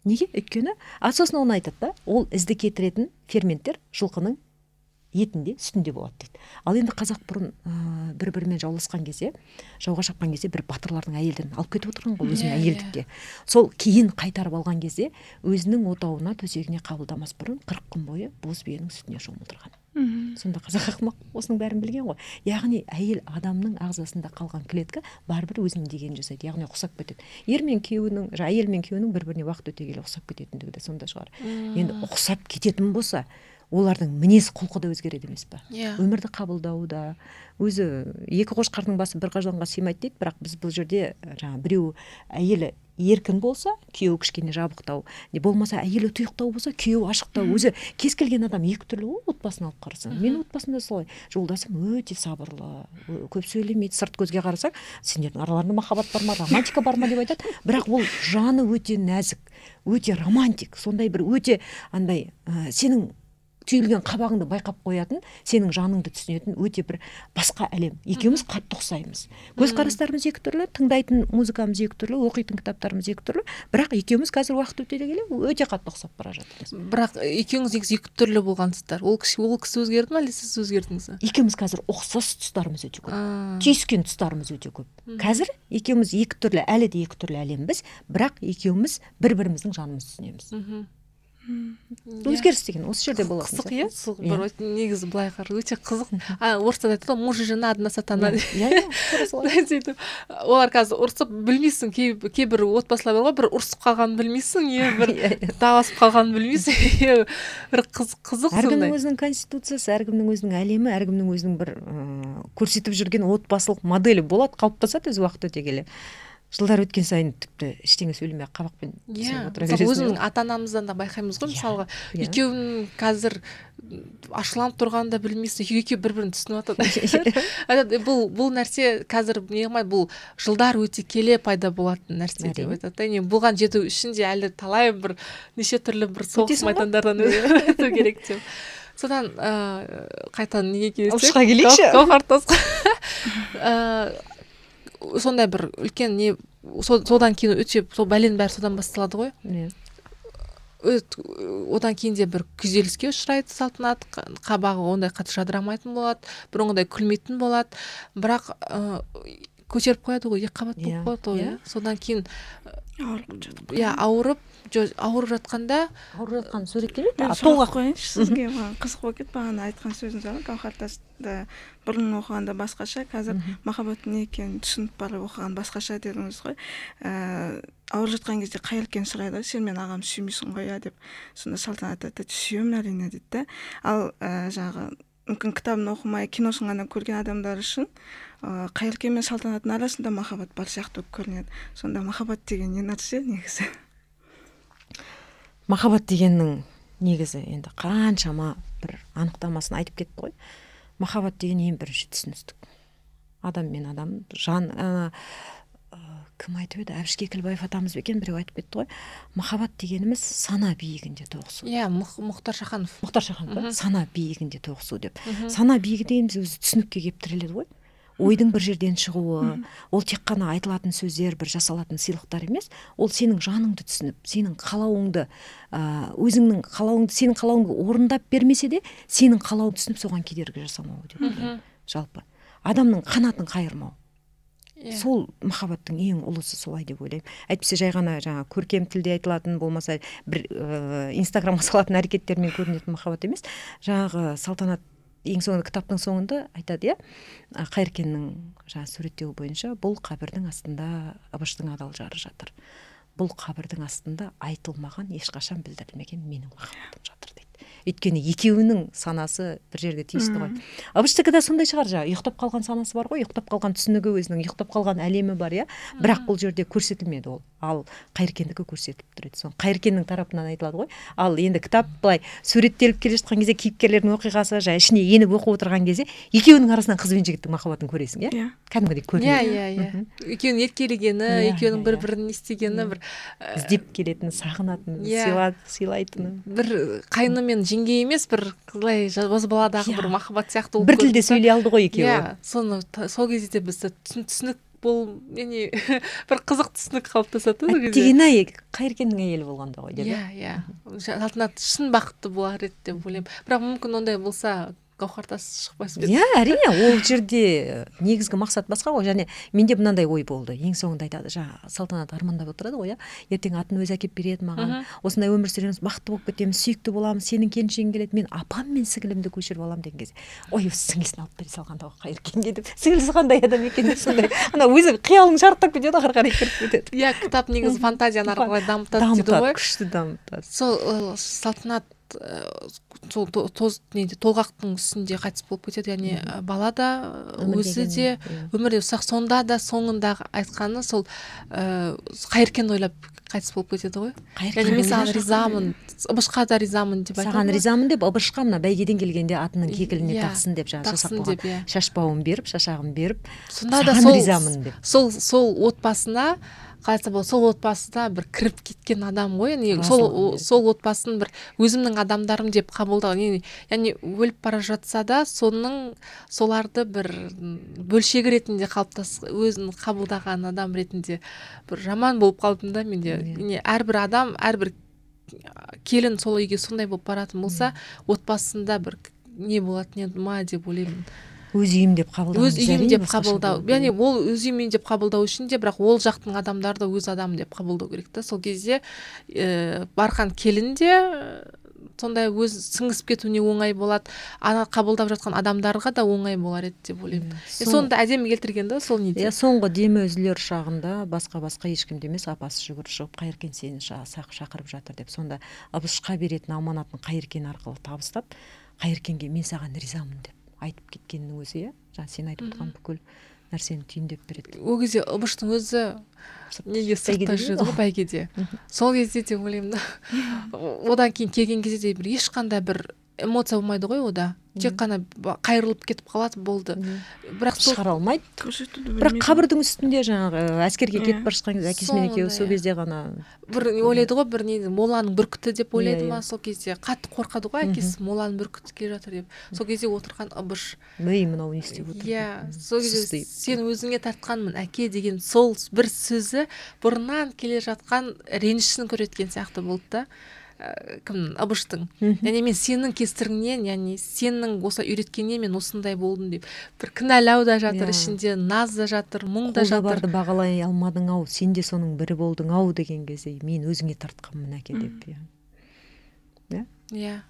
Неге? Өйткені а сосын оны айтады да ол ізді кетіретін ферменттер жылқының етінде сүтінде болады дейді. Ал енді қазақ бұрын ә, бір бірімен жауласқан кезде жауға шапқан кезде бір батырлардың әйелдерін алып кетіп отырған ғой өзінің Иә, әйелдікке. Сол кейін қайтарып алған кезде өзінің отауына төсегіне қабылдамас бұрын қырық күн бойы боз биенің сүтіне шомылдырған. Сонда қазақ ақымақ осының бәрін білген ғой. Яғни әйел адамның ағзасында қалған клетка бәрібір өзінің дегенін жасайды. Яғни ұқсап кетеді. Ер мен күйеуінің әйел мен күйеуінің бір біріне уақыт өте келе ұқсап кететіндігі де сонда шығар. Енді ұқсап кететін болса олардың мінез құлқы да өзгереді емес па иә. Өмірді қабылдауда. Өзі екі қошқардың басы бір қазанға сыймайды дейді бірақ біз бұл жерде жаңағы біреу әйелі еркін болса күйеуі кішкене жабықтау. Не болмаса әйелі тұйықтау болса күйеуі ашықтау. Өзі кез келген адам екі түрлі ғой отбасын алып қарасаң менің отбасымда солай жолдасым өте сабырлы көп сөйлемейді сырт көзге қарасаң сендердің араларыңда махаббат бар ма романтика бар ма деп айтады. Бірақ ол жаны өте нәзік өте романтик сондай бір өте андай ә, сенің түйілген қабағыңды байқап қоятын сенің жаныңды түсінетін өте бір басқа әлем. Екеуміз қатты ұқсаймыз. Көзқарастарымыз екі түрлі тыңдайтын музыкамыз екі түрлі оқитын кітаптарымыз екі түрлі. Бірақ екеуміз қазір уақыт өте келе өте қатты ұқсап бара жатырмыз. Бірақ екеуіңіз негізі екі түрлі болғансыздар ол кісі ол кісі өзгерді ма әлде сіз өзгердіңіз ба екеуміз қазір ұқсас тұстарымыз өте көп. Түйіскен тұстарымыз өте көп. Қазір екеуміз екі түрлі әлі де екі түрлі әлембіз. Бірақ екеуміз бір біріміздің жанымызды түсінеміз. Өзгеріс деген осы жерде болады қызық иә? Иә. бір негізі былай қара өте қызық. А орыста айтады ғой муж и жена одна сатана. *laughs* Сөйтіп. Олар қазір ұрысып білмейсің кей кейбір отбасылар бар ғой бір ұрысып қалғанын білмейсің иә *laughs* бір таласып қалғанын білмейсің *laughs* иә. Бір қыз қызық әркімнің өзінің конституциясы әркімнің өзінің әлемі әркімнің өзінің бір көрсетіп жүрген отбасылық моделі болады қалыптасады өзі уақыт өте келе. Жылдар өткен сайын тіпті ештеңе сөйлемей ақ қабақпен иә. бересің өзімнің ата анамыздан да байқаймыз ғой Иә, мысалға. Иә. екеуінің қазір ашуланып тұрғанын да білмейсің. Екеуі бір бірін түсініп *laughs* жатады бұл бұл нәрсе қазір не бұл жылдар өте келе пайда болатын нәрсе деп айтады да не бұған жету үшін де әлі талай бір неше түрлі бір соғыс майдандардан *laughs* өту керек деп. Содан ыыы қайтадан неге келсек? Алпысқа келейікші. *laughs* Сондай бір үлкен не со- содан кейін өте сол бәленің бәрі содан басталады ғой Иә. одан кейін де бір күйзеліске ұшырайды салтанат қа- қабағы ондай қатты жадырамайтын болады бұрынғыдай күлмейтін болады бірақ көтеріп қояды ғой екі қабат болып қояды ғой иә. содан кейін ауырып жатып иә ауырып ауырып жатқанда ауырып жатқан сұрақ толғақ қояйыншы сізге маған қызық болып кетті бағана айтқан сөзіңіз бар гауһартасты бұрын оқығанда басқаша қазір махаббаттың не екенін түсініп барып оқыған басқаша дедіңіз ғой ііі ауырып жатқан кезде қайыркен сұрайды ғой сен менің ағамды сүймейсің ғой иә деп сонда салтанат айтады сүйемін әрине дейді да ал ііі жаңағы мүмкін кітабын оқымай киносын ғана көрген адамдар үшін ыыы қайыркен мен салтанаттың арасында махаббат бар сияқты болып көрінеді. Сонда махаббат деген не нәрсе негізі? Махаббат дегеннің негізі енді қаншама бір анықтамасын айтып кетті ғой махаббат деген ең бірінші түсіністік. Адам мен адам жан ана ә, кім айтып еді? Әбіш кекілбаев атамыз ба екен біреу айтып кетті ғой. Махаббат дегеніміз сана биігінде тоғысу. Иә Мұх- мұхтар шаханов. Мұхтар шаханов сана биігінде тоғысу деп. Сана биігі дегеніміз өзі түсінікке келіп тіреледі ғой. Ойдың бір жерден шығуы ол тек қана айтылатын сөздер бір жасалатын сыйлықтар емес ол сенің жаныңды түсініп сенің қалауыңды ә, өзіңнің қалауыңды сенің қалауыңды орындап бермесе де сенің қалауыңды түсініп соған кедергі жасамау деп ойлаймын. Жалпы. Адамның қанатын қайырмау. Иә. Сол махаббаттың ең ұлысы солай деп ойлаймын. Әйтпесе жай ғана жаңағы көркем тілде айтылатын болмаса бір ә, инстаграмға салатын әрекеттермен көрінетін махаббат емес. Жаңағы салтанат ең соңында кітаптың соңында айтады иә? Қайыркеннің жаңағы суреттеуі бойынша бұл қабірдің астында ыбыштың адал жары жатыр. Бұл қабірдің астында айтылмаған ешқашан білдірілмеген менің махаббатым жатыр дейді. Өйткені екеуінің санасы бір жерде тиісті ғой. Ыбыштікі да сондай шығар жаңағы ұйықтап қалған санасы бар ғой ұйықтап қалған түсінігі өзінің ұйықтап қалған әлемі бар иә. Бірақ бұл жерде көрсетілмеді ол. Ал қайыркендікі көрсетіліп тұр еді соны. Қайыркеннің тарапынан айтылады ғой. Ал енді кітап былай суреттеліп келе жатқан кезде кейіпкерлердің оқиғасы жаңағы ішіне еніп оқып отырған кезде екеуінің арасынан қыз бен жігіттің махаббатын көресің иә? Иә. Кәдімгідей иә көрінеді. Иә иә Мгм. екеуінің еркелегені Иә, екеуінің иә, бір иә. бірін не істегені бір ә, іздеп келетіні сағынатыны Иә. сыйла- сыйлайтыны. Бір қайны мен жеңге емес бір былай бозбаладағы Иә. бір махаббат сияқты болып бір тілде сөйлей алды ғой екеуі. Иә соны сол кезде түсін- түсінік бол не *laughs* бір қызық түсінік қалыптасады ғой сол кезде. Әттеген ай қайыркеннің әйелі болғанда ғой деп иә иә. Салтанат шын бақытты болар еді деп ойлаймын. Бірақ мүмкін ондай болса гауһартас шықпас па еді иә әрине ол жерде негізгі мақсат басқа ғой. Және менде мынандай ой болды. Ең соңында айтады жаңағы салтанат армандап отырады ғой иә. Ертең атын өзі әкеліп береді маған. Осындай өмір сүреміз бақытты болып кетеміз сүйікті боламыз сенің келіншегің келеді мен апам мен сіңілімді көшіріп аламын деген кезде ой осы сіңілісін алып бере салғанда ғой қайыркенге деп сіңілісі қандай адам екен? деп сондай. Ана өзі қиялың шарықтап кетеді ары қарай кіріп кетеді. Иә кітап негізі фантазияны ары қарай дамытады дейді ғой. күшті дамытады. Сол салтанат сол то- тоз неде толғақтың үстінде қайтыс болып кетеді. Яғни бала да өзі де иә. өмірде ұсақ сонда да соңындағы айтқаны сол ә, қайыркенді ойлап қайтыс болып кетеді ғой. Яғни мен саған ризамын ыбышқа да ризамын деп саған ризамын деп ыбышқа мына бәйгеден келгенде атының кекіліне Иә, тақсын деп жаңағы тақсын деп, иә. шашбауын беріп шашағын беріп сонда да сол ризамын деп. сол сол отбасына қалай сол отбасына бір кіріп кеткен адам ғой яғни сол сол отбасын бір өзімнің адамдарым деп қабылдау яғни яғни өліп бара жатса да соның соларды бір бөлшегі ретінде қалыптас өзін қабылдаған адам ретінде бір жаман болып қалдым да менде Иә. яғни әрбір адам әрбір келін сол үйге сондай болып баратын болса отбасында бір не болатын еді ма деп ойлаймын. Өз үйім деп қабылдау өз үйім деп қабылдау. яғни ол өз үйім деп қабылдау үшін де бірақ ол жақтың адамдары да өз адам деп қабылдау керек та. Сол кезде ә, барған келін де э, сондай өз сіңісіп кетуіне оңай болады ана қабылдап жатқан адамдарға да оңай болар еді деп ойлаймын. Е, соны да әдемі келтірген да сол неде иә соңғы демі үзілер шағында басқа басқа ешкімде емес апасы жүгіріп шығып қайыркен сені шақырып жатыр деп. Сонда ыбышқа беретін аманатын қайыркен арқылы табыстап қайыркенге мен саған ризамын деп. Айтып кеткеннің өзі иә? Жаңа сен айтып отырған бүкіл нәрсені түйіндеп береді. Ол кезде ыбыштың өзі неге сыртта жүреді ғой бәйгеде? Сол кезде де ойлаймын да. *laughs* Одан кейін келген кезде де бір ешқандай бір эмоция болмайды ғой ода тек қана қайырылып кетіп қалады болды. Бірақ сол шығара алмайды. бірақ қабірдің үстінде жаңағы әскерге Иә. кетіп бара жатқан кезде әкесімен екеуі сол иә. кезде ғана бір ойлайды ғой бір не моланың бүркіті деп ойлайды Иә, ма иә. сол кезде. Қатты қорқады ғой әкесі моланың бүркіті келе жатыр деп. Сол кезде отырған ыбыш. Ей мынау не істеп отыр? Иә сол кезде сен өзіңе тартқанмын әке деген сол бір сөзі бұрыннан келе жатқан ренішін көрсеткен сияқты болды да. Кімнің ыбыштың. Яғни мен сенің кесіріңнен яғни сенің осылай үйреткеннен мен осындай болдым деп. Бір кінәлау да жатыр Иә. ішінде наз да жатыр мұң да жатыр. барды бағалай алмадың ау сен де соның бірі болдың ау деген кезде мен өзіңе тартқанмын әке деп иә. Иә?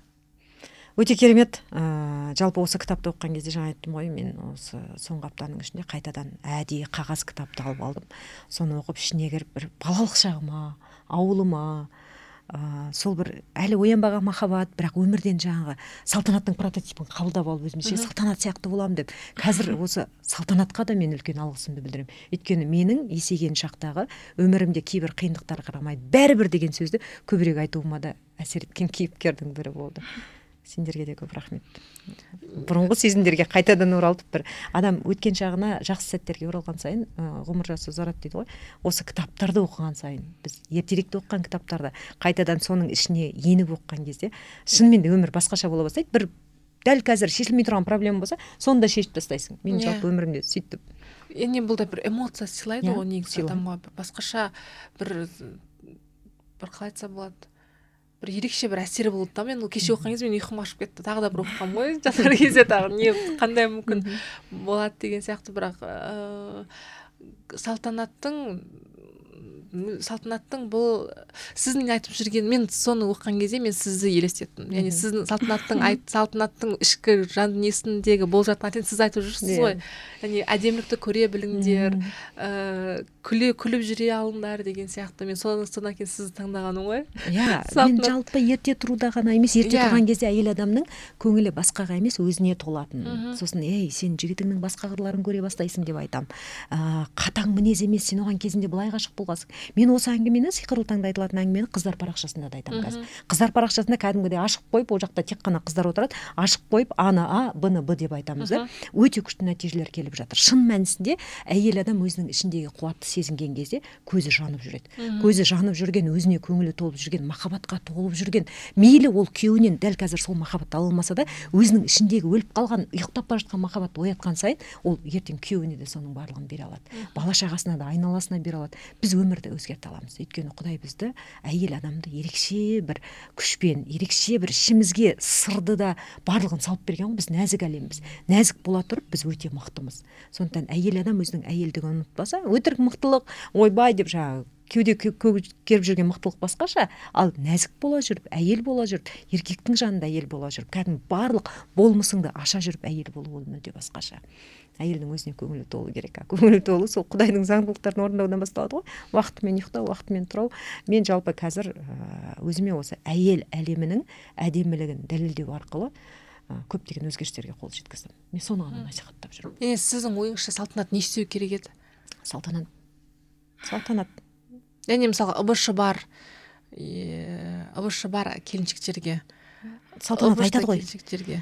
Өте керемет. Ә, жалпы осы кітапты оқыған кезде жаңа айттым ғой мен осы соңғы аптаның ішінде қайтадан әдейі қағаз кітапты алып алдым. Соны оқып ішіне кіріп бір балалық шағыма ауылыма ә, сол бір әлі оянбаған махаббат бірақ өмірден жаңағы салтанаттың прототипін қабылдап алып өзімше салтанат сияқты боламын деп қазір *laughs* осы салтанатқа да мен үлкен алғысымды білдіремін өйткені менің есейген шақтағы өмірімде кейбір қиындықтар қарамайды бәрібір деген сөзді көбірек айтуыма да әсер еткен кейіпкердің бірі болды. Сендерге де көп рахмет. Бұрынғы сезімдерге қайтадан оралтып бір адам өткен шағына жақсы сәттерге оралған сайын ғұмыр жасы ұзарады дейді ғой. Осы кітаптарды оқыған сайын біз ертеректе оқыған кітаптарды қайтадан соның ішіне еніп оқыған кезде шынымен де өмір басқаша бола бастайды. Бір дәл қазір шешілмей тұрған проблема болса соны да шешіп тастайсың. Мен Иә. жалпы өмірімде сөйтіп яғни бұл да бір эмоция сыйлайды Иә, ғой негізі. адамға басқаша бір бір қалай айтса болады? Бір ерекше бір әсері болды да. Мен ол кеше оқыған кезде мен ұйқым ашып кетті. Тағы да бір оқығанмын ғой. Жатар кезде тағы не *laughs* қандай мүмкін болады деген сияқты. Бірақ ыыы салтанаттың салтанаттың бұл сіздің айтып жүрген мен соны оқыған кезде мен сізді елестеттім. Яғни сіздің салтанаттың айт салтанаттың ішкі жан дүниесіндегі болып жатқан нәрсені сіз айтып жүрсіз Иә. ғой. Яғни әдемілікті көре біліңдер ыыы күле күліп жүре алыңдар деген сияқты. Мен соны содан кейін сізді таңдағаным ғой. Иә *laughs* мен жалпы ерте тұруда ғана емес ерте Иә. тұрған кезде әйел адамның көңілі басқаға емес өзіне толатын. Сосын ей сен жігітіңнің басқа қырларын көре бастайсың деп айтам. Ә, қатаң мінез емес сен оған кезінде былай ғашық болғансың мен осы әңгімені сиқырлы таңда айтылатын әңгімені қыздар парақшасында да айтамын қазір. Қыздар парақшасында кәдімгідей ашық қойып ол жақта тек қана қыздар отырады. Ашық қойып аны а бны б деп айтамыз да. Өте күшті нәтижелер келіп жатыр. Шын мәнісінде әйел адам өзінің ішіндегі қуатты сезінген кезде көзі жанып жүреді. Көзі жанып жүрген өзіне көңілі толып жүрген махаббатқа толып жүрген мейлі ол күйеуінен дәл қазір сол махаббатты ала алмаса да өзінің ішіндегі өліп қалған ұйықтап бара жатқан махаббатты оятқан сайын ол ертең күйеуіне де соның барлығын бере алады. Бала шағасына да айналасына бере алады. Біз өмірді өзгерте аламыз. Өйткені құдай бізді әйел адамды ерекше бір күшпен ерекше бір ішімізге сырды да барлығын салып берген ғой. Біз нәзік әлембіз. Нәзік бола тұрып біз өте мықтымыз. Сондықтан әйел адам өзінің әйелдігін ұмытпаса өтірік мықтылық ойбай деп жаңағы кеуде көгеріп жүрген мықтылық басқаша ал нәзік бола жүріп әйел бола жүріп еркектің жанында әйел бола жүріп кәдімгі барлық болмысыңды аша жүріп әйел болу ол мүлде басқаша. Әйелдің өзіне көңілі толу керек а. Көңілі толу сол құдайдың заңдылықтарын орындаудан басталады ғой. Уақытымен ұйықтау уақытымен тұру мен жалпы қазір өзіме осы әйел әлемінің әдемілігін дәлелдеу арқылы көптеген өзгерістерге қол жеткіздім. Мен соны ғана насихаттап жүрмін. Енді сіздің ойыңызша салтанат не істеу керек еді? Салтанат. Салтанат. Яғни мысалы ыбш бар ыбш бар келіншектерге. Салтанат айтады ғой. келіншектерге.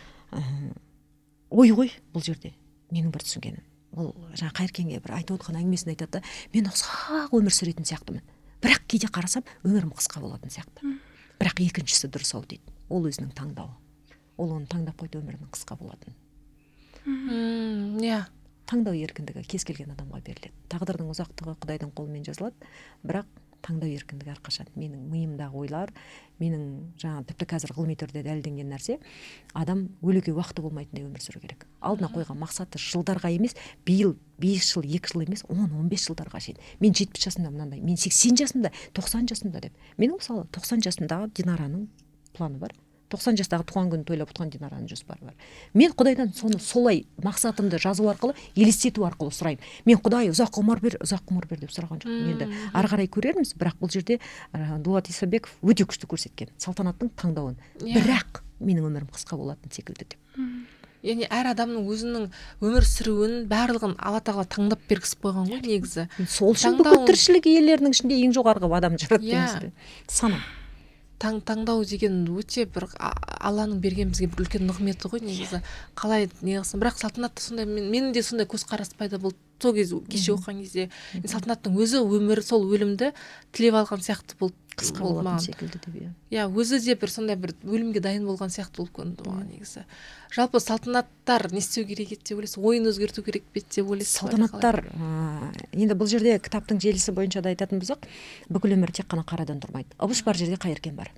Ой ғой бұл жерде. Менің бір түсінгенім. Ол жаңағы қайыркенге бір айтып отқан әңгімесінде айтады да мен ұзақ өмір сүретін сияқтымын бірақ кейде қарасам өмірім қысқа болатын сияқты. Бірақ екіншісі дұрыс ау дейді. Ол өзінің таңдауы. Ол оны таңдап қойды өмірінің қысқа болатынын иә. Таңдау еркіндігі кез келген адамға беріледі. Тағдырдың ұзақтығы құдайдың қолымен жазылады. Бірақ таңдау еркіндігі әрқашан менің миымдағы ойлар менің жаңағы тіпті қазір ғылыми түрде дәлелденген нәрсе адам өлуге уақыты болмайтындай өмір сүру керек. Алдына қойған мақсаты жылдарға емес биыл бес жыл екі жыл емес он он бес жылдарға шейін. Мен жетпіс жасымда мынандай мен сексен жасымда тоқсан жасымда деп. Менің мысалы тоқсан жасымдағы динараның планы бар. Тоқсан жастағы туған күнін тойлап отқан динараның жоспары бар мен құдайдан соны солай мақсатымды жазу арқылы елестету арқылы сұраймын. Мен құдай ұзақ ғұмыр бер ұзақ ғұмыр бер деп сұраған жоқпын. Енді ары қарай көрерміз бірақ бұл жерде дулат исабеков өте күшті көрсеткен салтанаттың таңдауын. Yeah. Иә. бірақ менің өмірім қысқа болатын секілді деп. Яғни әр адамның өзінің өмір сүруін барлығын алла тағала таңдап бергізіп қойған ғой негізі. Сол үшін бүкіл тіршілік иелерінің ішінде ең жоғарғы адамды жаратты yeah. емес пе? Санам. таң, таңдау деген өте бір алланың берген бізге бір үлкен нығметі ғой негізі. Қалай неғылсын бірақ салтанатта сондай мен, менің де сондай көзқарас пайда болды. Сол кезде кеше оқыған кезде салтанаттың өзі өмірі сол өлімді тілеп алған сияқты болды. Қысқа болатын секілді деп иә. Иә өзі де бір сондай бір өлімге дайын болған сияқты болып көрінді маған негізі. Жалпы салтанаттар не істеу керек еді деп ойлайсыз? Ойын өзгерту керек пе еді деп ойлайсыз? Салтанаттар енді бұл жерде кітаптың желісі бойынша да айтатын болсақ бүкіл өмір тек қана қарадан тұрмайды. Ыбыш бар жерде қайыркен бар.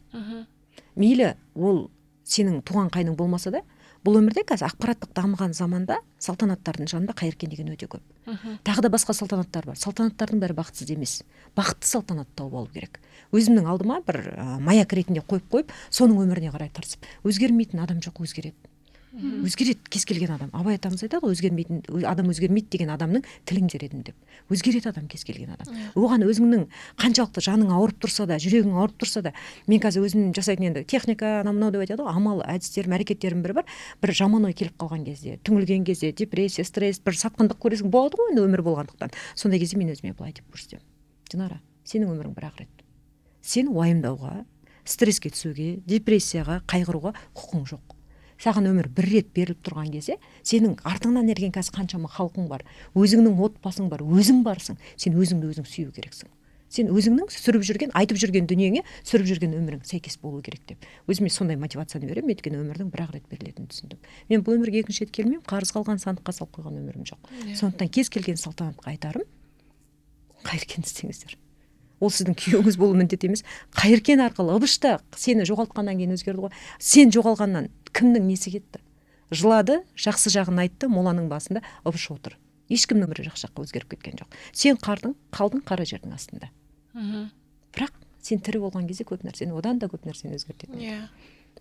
Мейлі ол сенің туған қайның болмаса да бұл өмірде қазір ақпараттық дамыған заманда салтанаттардың жанында қайыркен деген өте көп. Тағы да басқа салтанаттар бар. Салтанаттардың бәрі бақытсыз емес. Бақытты салтанат тауып алу керек. Өзімнің алдыма бір ә, маяк ретінде қойып қойып соның өміріне қарай тырысып өзгермейтін адам жоқ өзгереді. Өзгереді. Кез келген адам. Абай атамыз айтады ғой өзгермейтін адам өзгермейді деген адамның тілін едім деп өзгереді адам кез келген адам. Оған өзіңнің қаншалықты жаның ауырып тұрса да жүрегің ауырып тұрса да мен қазір өзім жасайтын енді техника анау мынау деп айтады ғой амал әдістерім әрекеттерім бірі бар. Бір жаман ой келіп қалған кезде түңілген кезде депрессия стресс бір сатқындық көресің. Болады ғой енді өмір болғандықтан. Сондай кезде мен өзіме былай деп көрсетемін. Динара сенің өмірің бір ақ рет сен уайымдауға стресске түсуге депрессияға қайғыруға құқың жоқ. Саған өмір бір рет беріліп тұрған кезде сенің артыңнан ерген қазір қаншама халқың бар өзіңнің отбасың бар өзің барсың сен өзіңді өзің сүю керексің. Сен өзіңнің сүріп жүрген айтып жүрген дүниеңе сүріп жүрген өмірің сәйкес болу керек деп. Өзіме сондай мотивацияны беремін өйткені өмірдің бір ақ рет берілетінін түсіндім. Мен бұл өмірге екінші рет келмеймін қарыз қалған сандыққа салып қойған өмірім жоқ. Yeah. Иә. сондықтан кез келген салтанатқа айтарым қайыркен істеңіздер. Ол сіздің күйеуіңіз болуы міндет емес. Қайыркен арқылы ыбыш та сені жоғалтқаннан кейін өзгерді ғой. Сен жоғалғаннан кімнің несі кетті? Жылады жақсы жағын айтты моланың басында ыбыш отыр. Ешкімнің өмірі жақсы жаққа өзгеріп кеткен жоқ. Сен қардың қалдың қара жердің астында. Бірақ сен тірі болған кезде көп нәрсені одан да көп нәрсені өзгертеді иә.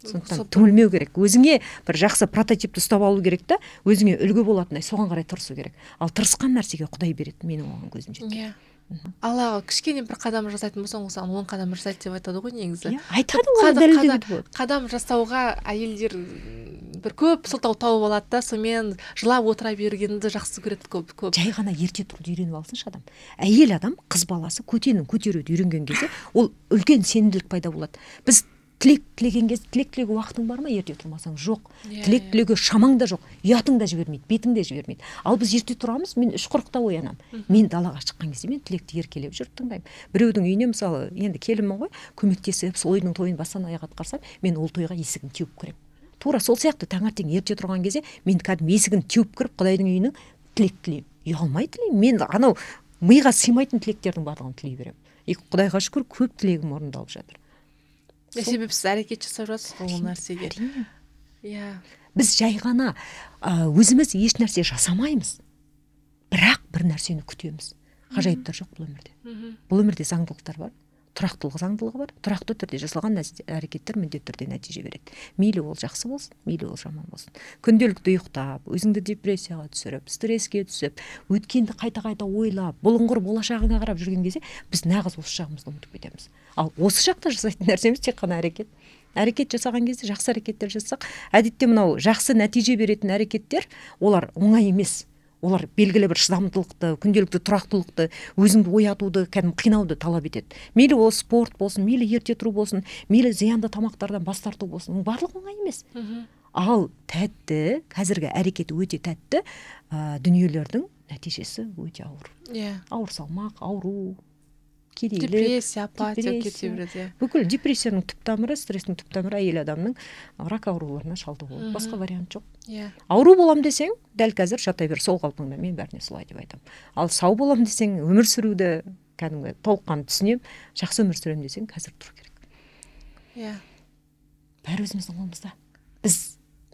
Сондықтан түңілмеу керек. Өзіңе бір жақсы прототипті ұстап алу керек та өзіңе үлгі болатындай соған қарай тырысу керек. Ал тырысқан нәрсеге құдай береді менің оған көзім жеткен иә. Аллаға кішкене бір қадам жасайтын болсаң ол саған он қадам жасайды деп айтады ғой негізі. Иә айтады ғой қадам жасауға әйелдер бір көп сылтау тауып алады да сонымен жылап отыра бергенді жақсы көреді көп көп. Жай ғана ерте тұруды үйреніп алсыншы адам. Әйел адам қыз баласы көтенін көтеруді үйренген кезде ол үлкен сенімділік пайда болады. Біз тілек тілеген кезде тілек тілеуге уақытың бар ма? Ерте тұрмасаң жоқ. Yeah, иә, тілек иә. тілеуге шамаң да жоқ. Ұятың да жібермейді бетің де жібермейді. Ал біз ерте тұрамыз мен үш қырықта оянамын мен далаға шыққан кезде мен тілекті еркелеп жүріп тыңдаймын. Біреудің үйіне мысалы енді келінмін ғой көмектесіп сол үйдің тойын бастан аяқ атқарсам мен ол тойға есігін теуіп кіремін. Тура сол сияқты таңертең ерте тұрған кезде мен кәдімгі есігін теуіп кіріп құдайдың үйінің тілек тілеймін. Ұялмай тілеймін. Мен анау миға сыймайтын тілектердің барлығын тілей беремін. И құдайға шүкір көп тілегім орындалып жатыр. Себебі сіз әрекет жасап жатсыз ғой ол нәрсеге? әрине. Иә. Біз жай ғана өзіміз еш нәрсе жасамаймыз бірақ бір нәрсені күтеміз. Ғажайыптар жоқ бұл өмірде. Бұл өмірде заңдылықтар бар тұрақтылық заңдылығы бар. Тұрақты түрде жасалған әрекеттер міндетті түрде нәтиже береді. Мейлі ол жақсы болсын мейлі ол жаман болсын. Күнделікті ұйықтап өзіңді депрессияға түсіріп стресске түсіп өткенді қайта қайта ойлап бұлыңғыр болашағыңа қарап жүрген кезде біз нағыз осы жағымызды ұмытып кетеміз. Ал осы жақта жасайтын нәрсеміз тек қана әрекет. Әрекет жасаған кезде жақсы әрекеттер жасасақ әдетте мынау жақсы нәтиже беретін әрекеттер олар оңай емес. Олар белгілі бір шыдамдылықты күнделікті тұрақтылықты өзіңді оятуды кәдімгі қинауды талап етеді. Мейлі ол спорт болсын мейлі ерте тұру болсын мейлі зиянды тамақтардан бас тарту болсын барлығы оңай емес. Ал тәтті қазіргі әрекеті өте тәтті ә, дүниелердің нәтижесі өте ауыр. Иә. Ауыр салмақ ауру. Кедейлік депрессия апатия кете береді иә. Бүкіл депрессияның түп тамыры стресстің түп тамыры әйел адамның рак ауруларына шалдығуы. Басқа вариант жоқ. Иә. Ауру болам десең дәл қазір жата бер сол қалпыңда мен бәріне солай деп айтамын ал сау болам десең өмір сүруді кәдімгі толыққанды түсінемін жақсы өмір сүремін десең қазір тұру керек. Иә. Бәрі өзіміздің қолымызда. Біз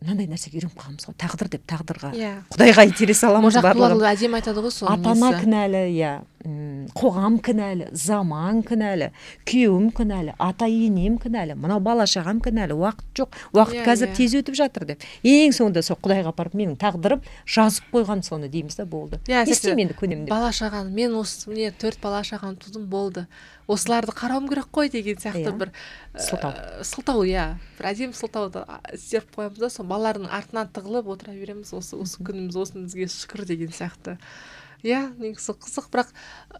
мынандай нәрсеге үйреніп қалғанбыз ғой тағдыр деп тағдырға. Иә. Құдайға итере саламыз барлығын. әдемі айтады ғой ата ана кінәлі иә. Қоғам кінәлі заман кінәлі күйеуім кінәлі ата енем кінәлі мынау бала шағам кінәлі уақыт жоқ уақыт Иә, қазір иә. тез өтіп жатыр деп. Ең соңында сол құдайға апарып менің тағдырым жазып қойған соны дейміз да болды. Иә, не істеймін енді көнемін деп? бала шағаны мен осы міне төрт бала шағаны тудым болды. Осыларды қарауым керек қой деген сияқты бір ә, Сылтау. сылтау иә. Бір әдемі сылтауды істеп қоямыз да сол балалардың артынан тығылып отыра береміз осы осы күніміз осынымызге шүкір деген сияқты. Иә негізі қызық бірақ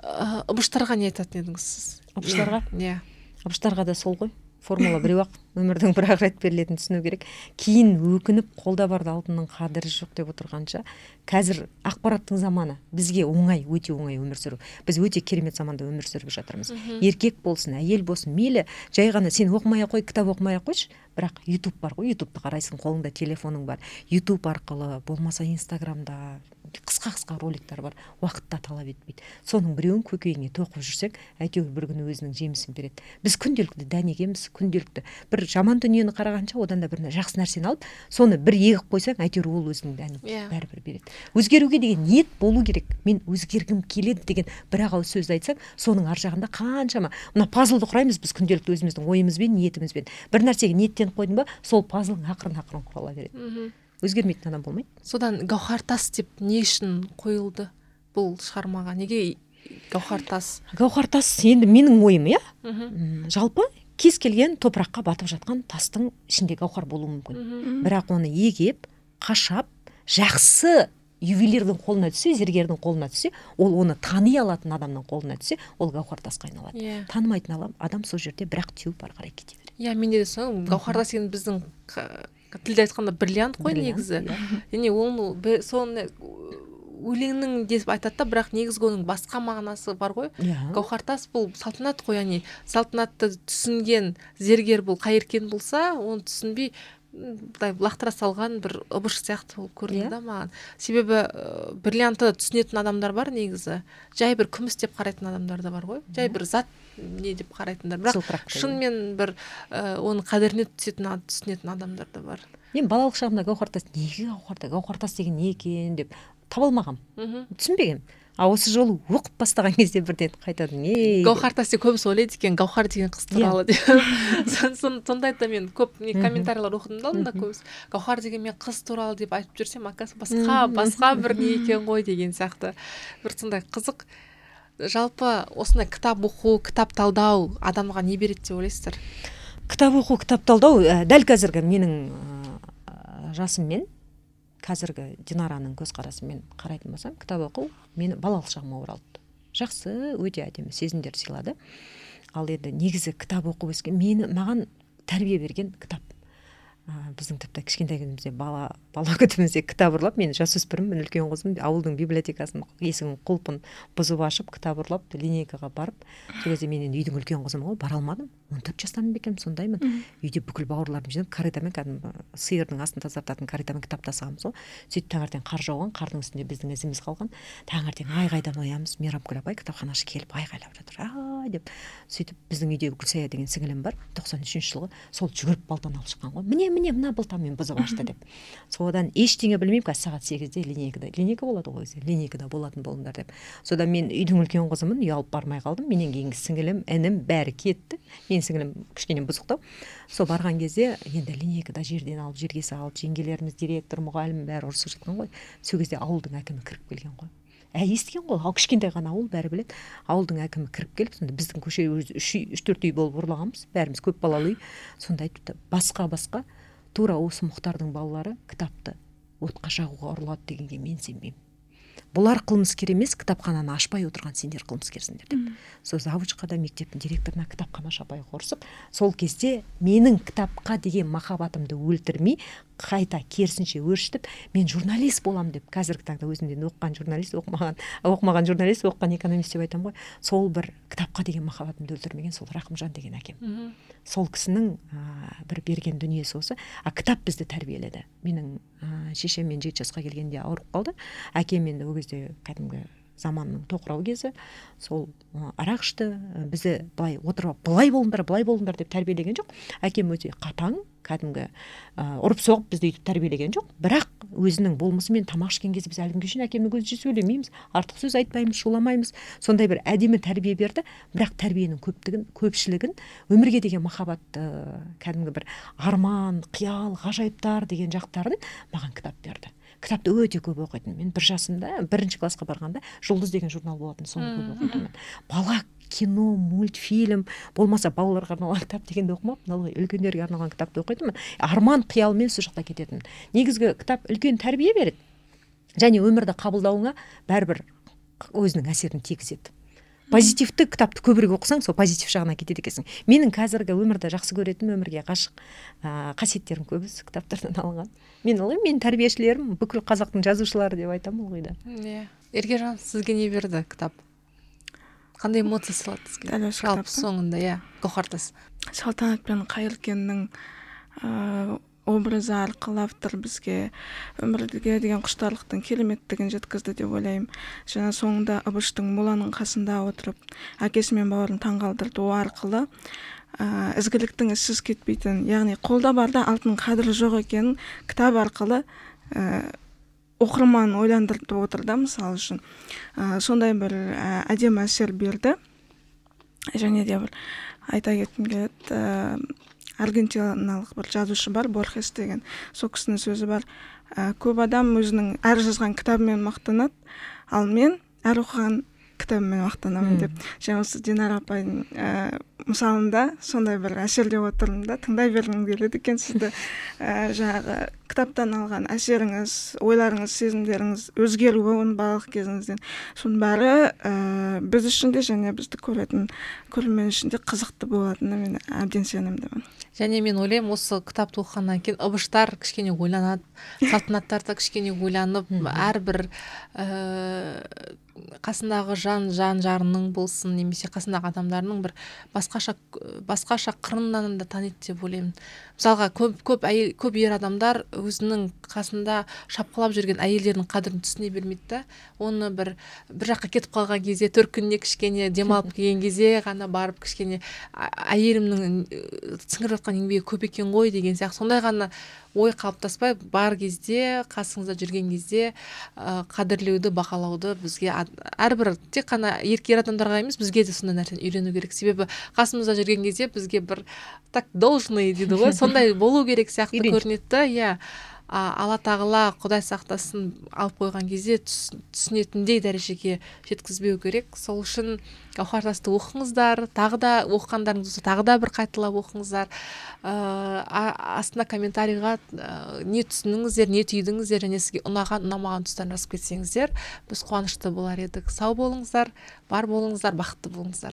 ә, ыбыштарға не айтатын едіңіз сіз? Ыбыштарға? иә ыбыштарға да сол ғой формула біреу ақ. Өмірдің бір ақ рет берілетінін түсіну керек. Кейін өкініп қолда барды алтынның қадірі жоқ деп отырғанша қазір ақпараттың заманы. Бізге оңай өте оңай өмір сүру. Біз өте керемет заманда өмір сүріп жатырмыз. Еркек болсын әйел болсын мейлі. Жай ғана сен оқымай ақ қой кітап оқымай ақ қойшы. Бірақ ютуб бар ғой ютубты қарайсың қолыңда телефоның бар. Ютуб арқылы болмаса инстаграмда қысқа қысқа роликтер бар уақыт та талап етпейді. Соның біреуін көкейіңе тоқып жүрсең әйтеуір бір күні өзінің жемісін береді. Біз күнделікті дәнегеміз күнделікті бір жаман дүниені қарағанша одан да бір жақсы нәрсені алып соны бір егіп қойсаң әйтеуір ол өзінің дәнін Иә. бәрібір береді. Өзгеруге деген ниет болу керек. Мен өзгергім келеді деген бір ақ ауыз сөзді айтсаң соның ар жағында қаншама. Мына пазлды құраймыз біз күнделікті өзіміздің ойымызбен ниетімізбен. Бір нәрсеге ниеттеніп қойдың ба сол пазлың ақырын ақырын құрала береді. Мхм өзгермейтін адам болмайды. Содан гауһар тас деп не үшін қойылды бұл шығармаға? Неге гауһар тас гауһар тас енді менің ойым иә? Жалпы кез келген топыраққа батып жатқан тастың ішінде гауһар болуы мүмкін. Мхм бірақ оны егеп қашап жақсы ювелирдің қолына түссе зергердің қолына түссе ол оны тани алатын адамның қолына түссе ол гауһар тасқа айналады. Иә. Танымайтын адам адам сол жерде бірақ теуіп ары қарай кете береді. Иә менде де сол гауһар тас деген біздің тілде айтқанда бриллиант қой негізі. иә. және оны соны өлеңнің деп айтады да бірақ негізгі оның басқа мағынасы бар ғой. Иә. Гауһар тас бұл салтанат қой яғни салтанатты түсінген зергер бұл қайыркен болса оны түсінбей былай лақтыра салған бір ыбыш сияқты болып көрінді Иә. да маған. Себебі ә, бриллиантты түсінетін адамдар бар негізі. Жай бір күміс деп қарайтын адамдар да бар ғой. Жай бір зат не деп қарайтындар. Бірақ деген. шынымен бір ә, оның қадіріне түсетін түсінетін адамдар да бар. Мен балалық шағымда гауһар тас неге гауһар тас гауһар тас деген не екен деп таба алмағанмын мхм. Түсінбегенмін а осы жолы оқып бастаған кезде бірден қайтадан ей. Гауһар тас деп көбісі ойлайды екен гауһар деген қыз Иә. туралы деп. *laughs* Сон- сон- сондайды да мен көп не комментарийлер оқыдым да Мгм. көбісі. Гауһар деген мен қыз туралы деп айтып жүрсем оказывается басқа басқа бір не екен ғой деген сияқты. Бір сондай қызық. Жалпы осындай кітап оқу кітап талдау адамға не береді деп ойлайсыздар? Кітап оқу кітап талдау ә, дәл қазіргі менің ә, жасыммен қазіргі динараның көзқарасымен қарайтын болсам кітап оқу мені балалық шағыма оралтты жақсы өте әдемі сезімдер сыйлады. Ал енді негізі кітап оқып өскен мені маған тәрбие берген кітап. Ә, біздің тіпті кішкентай күнімізде бала бала күтімізде кітап ұрлап мен жасөспіріммін үлкен қызым ауылдың библиотекасын есігін құлпын бұзып ашып кітап ұрлап линейкаға барып сол кезде мен енді үйдің үлкен қызымын ғой бара алмадым. Он төрт жастамын ба екенмін сондаймын үйде бүкіл бауырларым жиналып корытамен кәдімгі сиырдың астын тазартатын корытамен кітап тасығанбыз ғой. Сөйтіп таңертең қар жауған қардың үстінде біздің ізіміз қалған. Таңертең айғайдан оянбыз мейрамкүл апай кітапханашқа келіп айғайлап жатыр. Ай! деп. Сөйтіп біздің үйде гүлсая деген сіңілім бар тоқсан үшінші жылғы сол жүгіріп балтаны алып шыққан ғой. Міне міне мына балтамен бұзып ашты! деп. Содан ештеңе білмеймін қазір сағат сегізде линейкада. Линейка болады ғой өзі линейкада болатын болыңдар деп. Содан мен үйдің үлкен қызымын ұялып бармай қалдым. Менен кейінгі сіңілім інім бәрі кетті. Менің сіңілім кішкене бұзықтау сол барған кезде енді линейкада жерден алып жерге салып жеңгелеріміз директор мұғалім бәрі ұрысып жатқан ғой. Сол кезде ауылдың әкімі кіріп келген ғой. Әй естіген ғой. Ал кішкентай ғана ауыл бәрі біледі. Ауылдың әкімі кіріп келіп сонда біздің көше үш үй үш төрт үй болып ұрлағанбыз бәріміз көпбалалы үй. Сонда айтыпты басқа басқа тура осы мұхтардың балалары кітапты отқа жағуға ұрылады дегенге мен сенбеймін. Бұлар қылмыскер емес кітапхананы ашпай отырған сендер қылмыскерсіңдер деп. Сол завучқа да мектептің директорына кітапханашы апай ұрысып сол кезде менің кітапқа деген махаббатымды өлтірмей қайта керісінше өршітіп мен журналист боламын деп қазіргі таңда өзімде оқыған журналист оқымаған оқымаған журналист оқыған экономист деп айтамын ғой. Сол бір кітапқа деген махаббатымды өлтірмеген сол рақымжан деген әкем. Сол кісінің ә, бір берген дүниесі осы. А кітап бізді тәрбиеледі. Менің ә, шешем мен жеті жасқа келгенде ауырып қалды. Әкем енді ол кезде кәдімгі заманның тоқырау кезі. Сол арақ ішті. Бізді былай отырып былай болыңдар былай болыңдар деп тәрбиелеген жоқ. Әкем өте қатаң кәдімгі ұрып соғып бізді өйтіп тәрбиелеген жоқ. Бірақ өзінің болмысымен тамақ ішкен кезде біз әлі күнге шейін әкемнің көзінше сөйлемейміз артық сөз айтпаймыз шуламаймыз. Сондай бір әдемі тәрбие берді. Бірақ тәрбиенің көптігін көпшілігін өмірге деген махаббатты кәдімгі бір арман қиял ғажайыптар деген жақтарын маған кітап берді. Кітапты өте көп оқитынмын. Мен бір жасымда бірінші классқа барғанда жұлдыз деген журнал болатын соны көп оқитынмын. Бала кино мультфильм болмаса балаларға арналған кітап дегенді оқымаппын. Ылғи үлкендерге арналған кітапты оқитынмын. Арман қиялмен сол жақта кететінмін. Негізгі кітап үлкен тәрбие береді. Және өмірді қабылдауыңа бәрібір өзінің әсерін тигізеді. Позитивті кітапты көбірек оқысаң сол позитив жағына кетеді екенсің. Менің қазіргі өмірді жақсы көретін өмірге ғашық ә, қасиеттерім көбісі кітаптардан алынған мен ылғи менің тәрбиешілерім бүкіл қазақтың жазушылары деп айтамын ылғи да иә. Ергежан сізге не берді кітап? Қандай эмоция сыйлады сізге? Дәл осы жалпы кітап соңында иә гауһартас салтанат пен қайыркеннің ыыы образы арқылы автор бізге өмірге деген құштарлықтың кереметтігін жеткізді деп ойлаймын. Жаңа соңында ыбыштың моланың қасында отырып әкесі мен бауырын таңғалдырды. Арқылы ә, ізгіліктің ізсіз кетпейтін яғни қолда барда алтын қадірі жоқ екенін кітап арқылы ә, оқырман ойландырып отыр да мысалы үшін. Ә, сондай бір ә, әдемі әсер берді. Және де бір айта кеткім келеді аргентиналық бір жазушы бар борхес деген. Сол кісінің сөзі бар. Ә, көп адам өзінің әр жазған кітабымен мақтанады ал мен әр оқыған кітабыммен мақтанамын деп. Және осы динара апайдың ә, мысалында сондай бір әсерлеп отырмын да тыңдай бергім келеді екен сізді. *laughs* Ә, жаңағы кітаптан алған әсеріңіз ойларыңыз сезімдеріңіз өзгеруін балалық кезіңізден. Соның бәрі ә, біз үшін де және бізді көретін көрермен үшін де қызықты болатынына мен әбден сенімдімін. Және мен ойлаймын осы кітапты оқығаннан кейін ыбыштар кішкене ойланады салтанаттар да кішкене ойланып әрбір ііі қасындағы жан жан жарының болсын немесе қасындағы адамдарының бір басқаша басқаша қырынан да таниды деп ойлаймын. Мысалға көп көп әйел көп ер адамдар өзінің қасында шапқылап жүрген әйелдерінің қадірін түсіне бермейді да. Оны бір бір жаққа кетіп қалған кезде төркініне кішкене демалып келген кезде ғана барып кішкене әйелімнің сіңіріп жатқан еңбегі көп екен ғой деген сияқты. Сондай ғана ой қалыптаспай бар кезде қасыңызда жүрген кезде ә, қадірлеуді бағалауды бізге әрбір тек қана ер адамдарға емес бізге де сондай нәрсені үйрену керек. Себебі қасымызда жүрген кезде бізге бір так должный дейді ғой сондай болу керек сияқты көрінеді иә. Алла тағала құдай сақтасын алып қойған кезде түсінетіндей дәрежеге жеткізбеу керек. Сол үшін гауһартасты оқыңыздар тағы да оқығандарыңыз болса тағы да бір қайталап оқыңыздар. Ыыы астына комментарийға ә, не түсіндіңіздер не түйдіңіздер және сізге ұнаған ұнамаған тұстарын жазып кетсеңіздер біз қуанышты болар едік. Сау болыңыздар бар болыңыздар бақытты болыңыздар.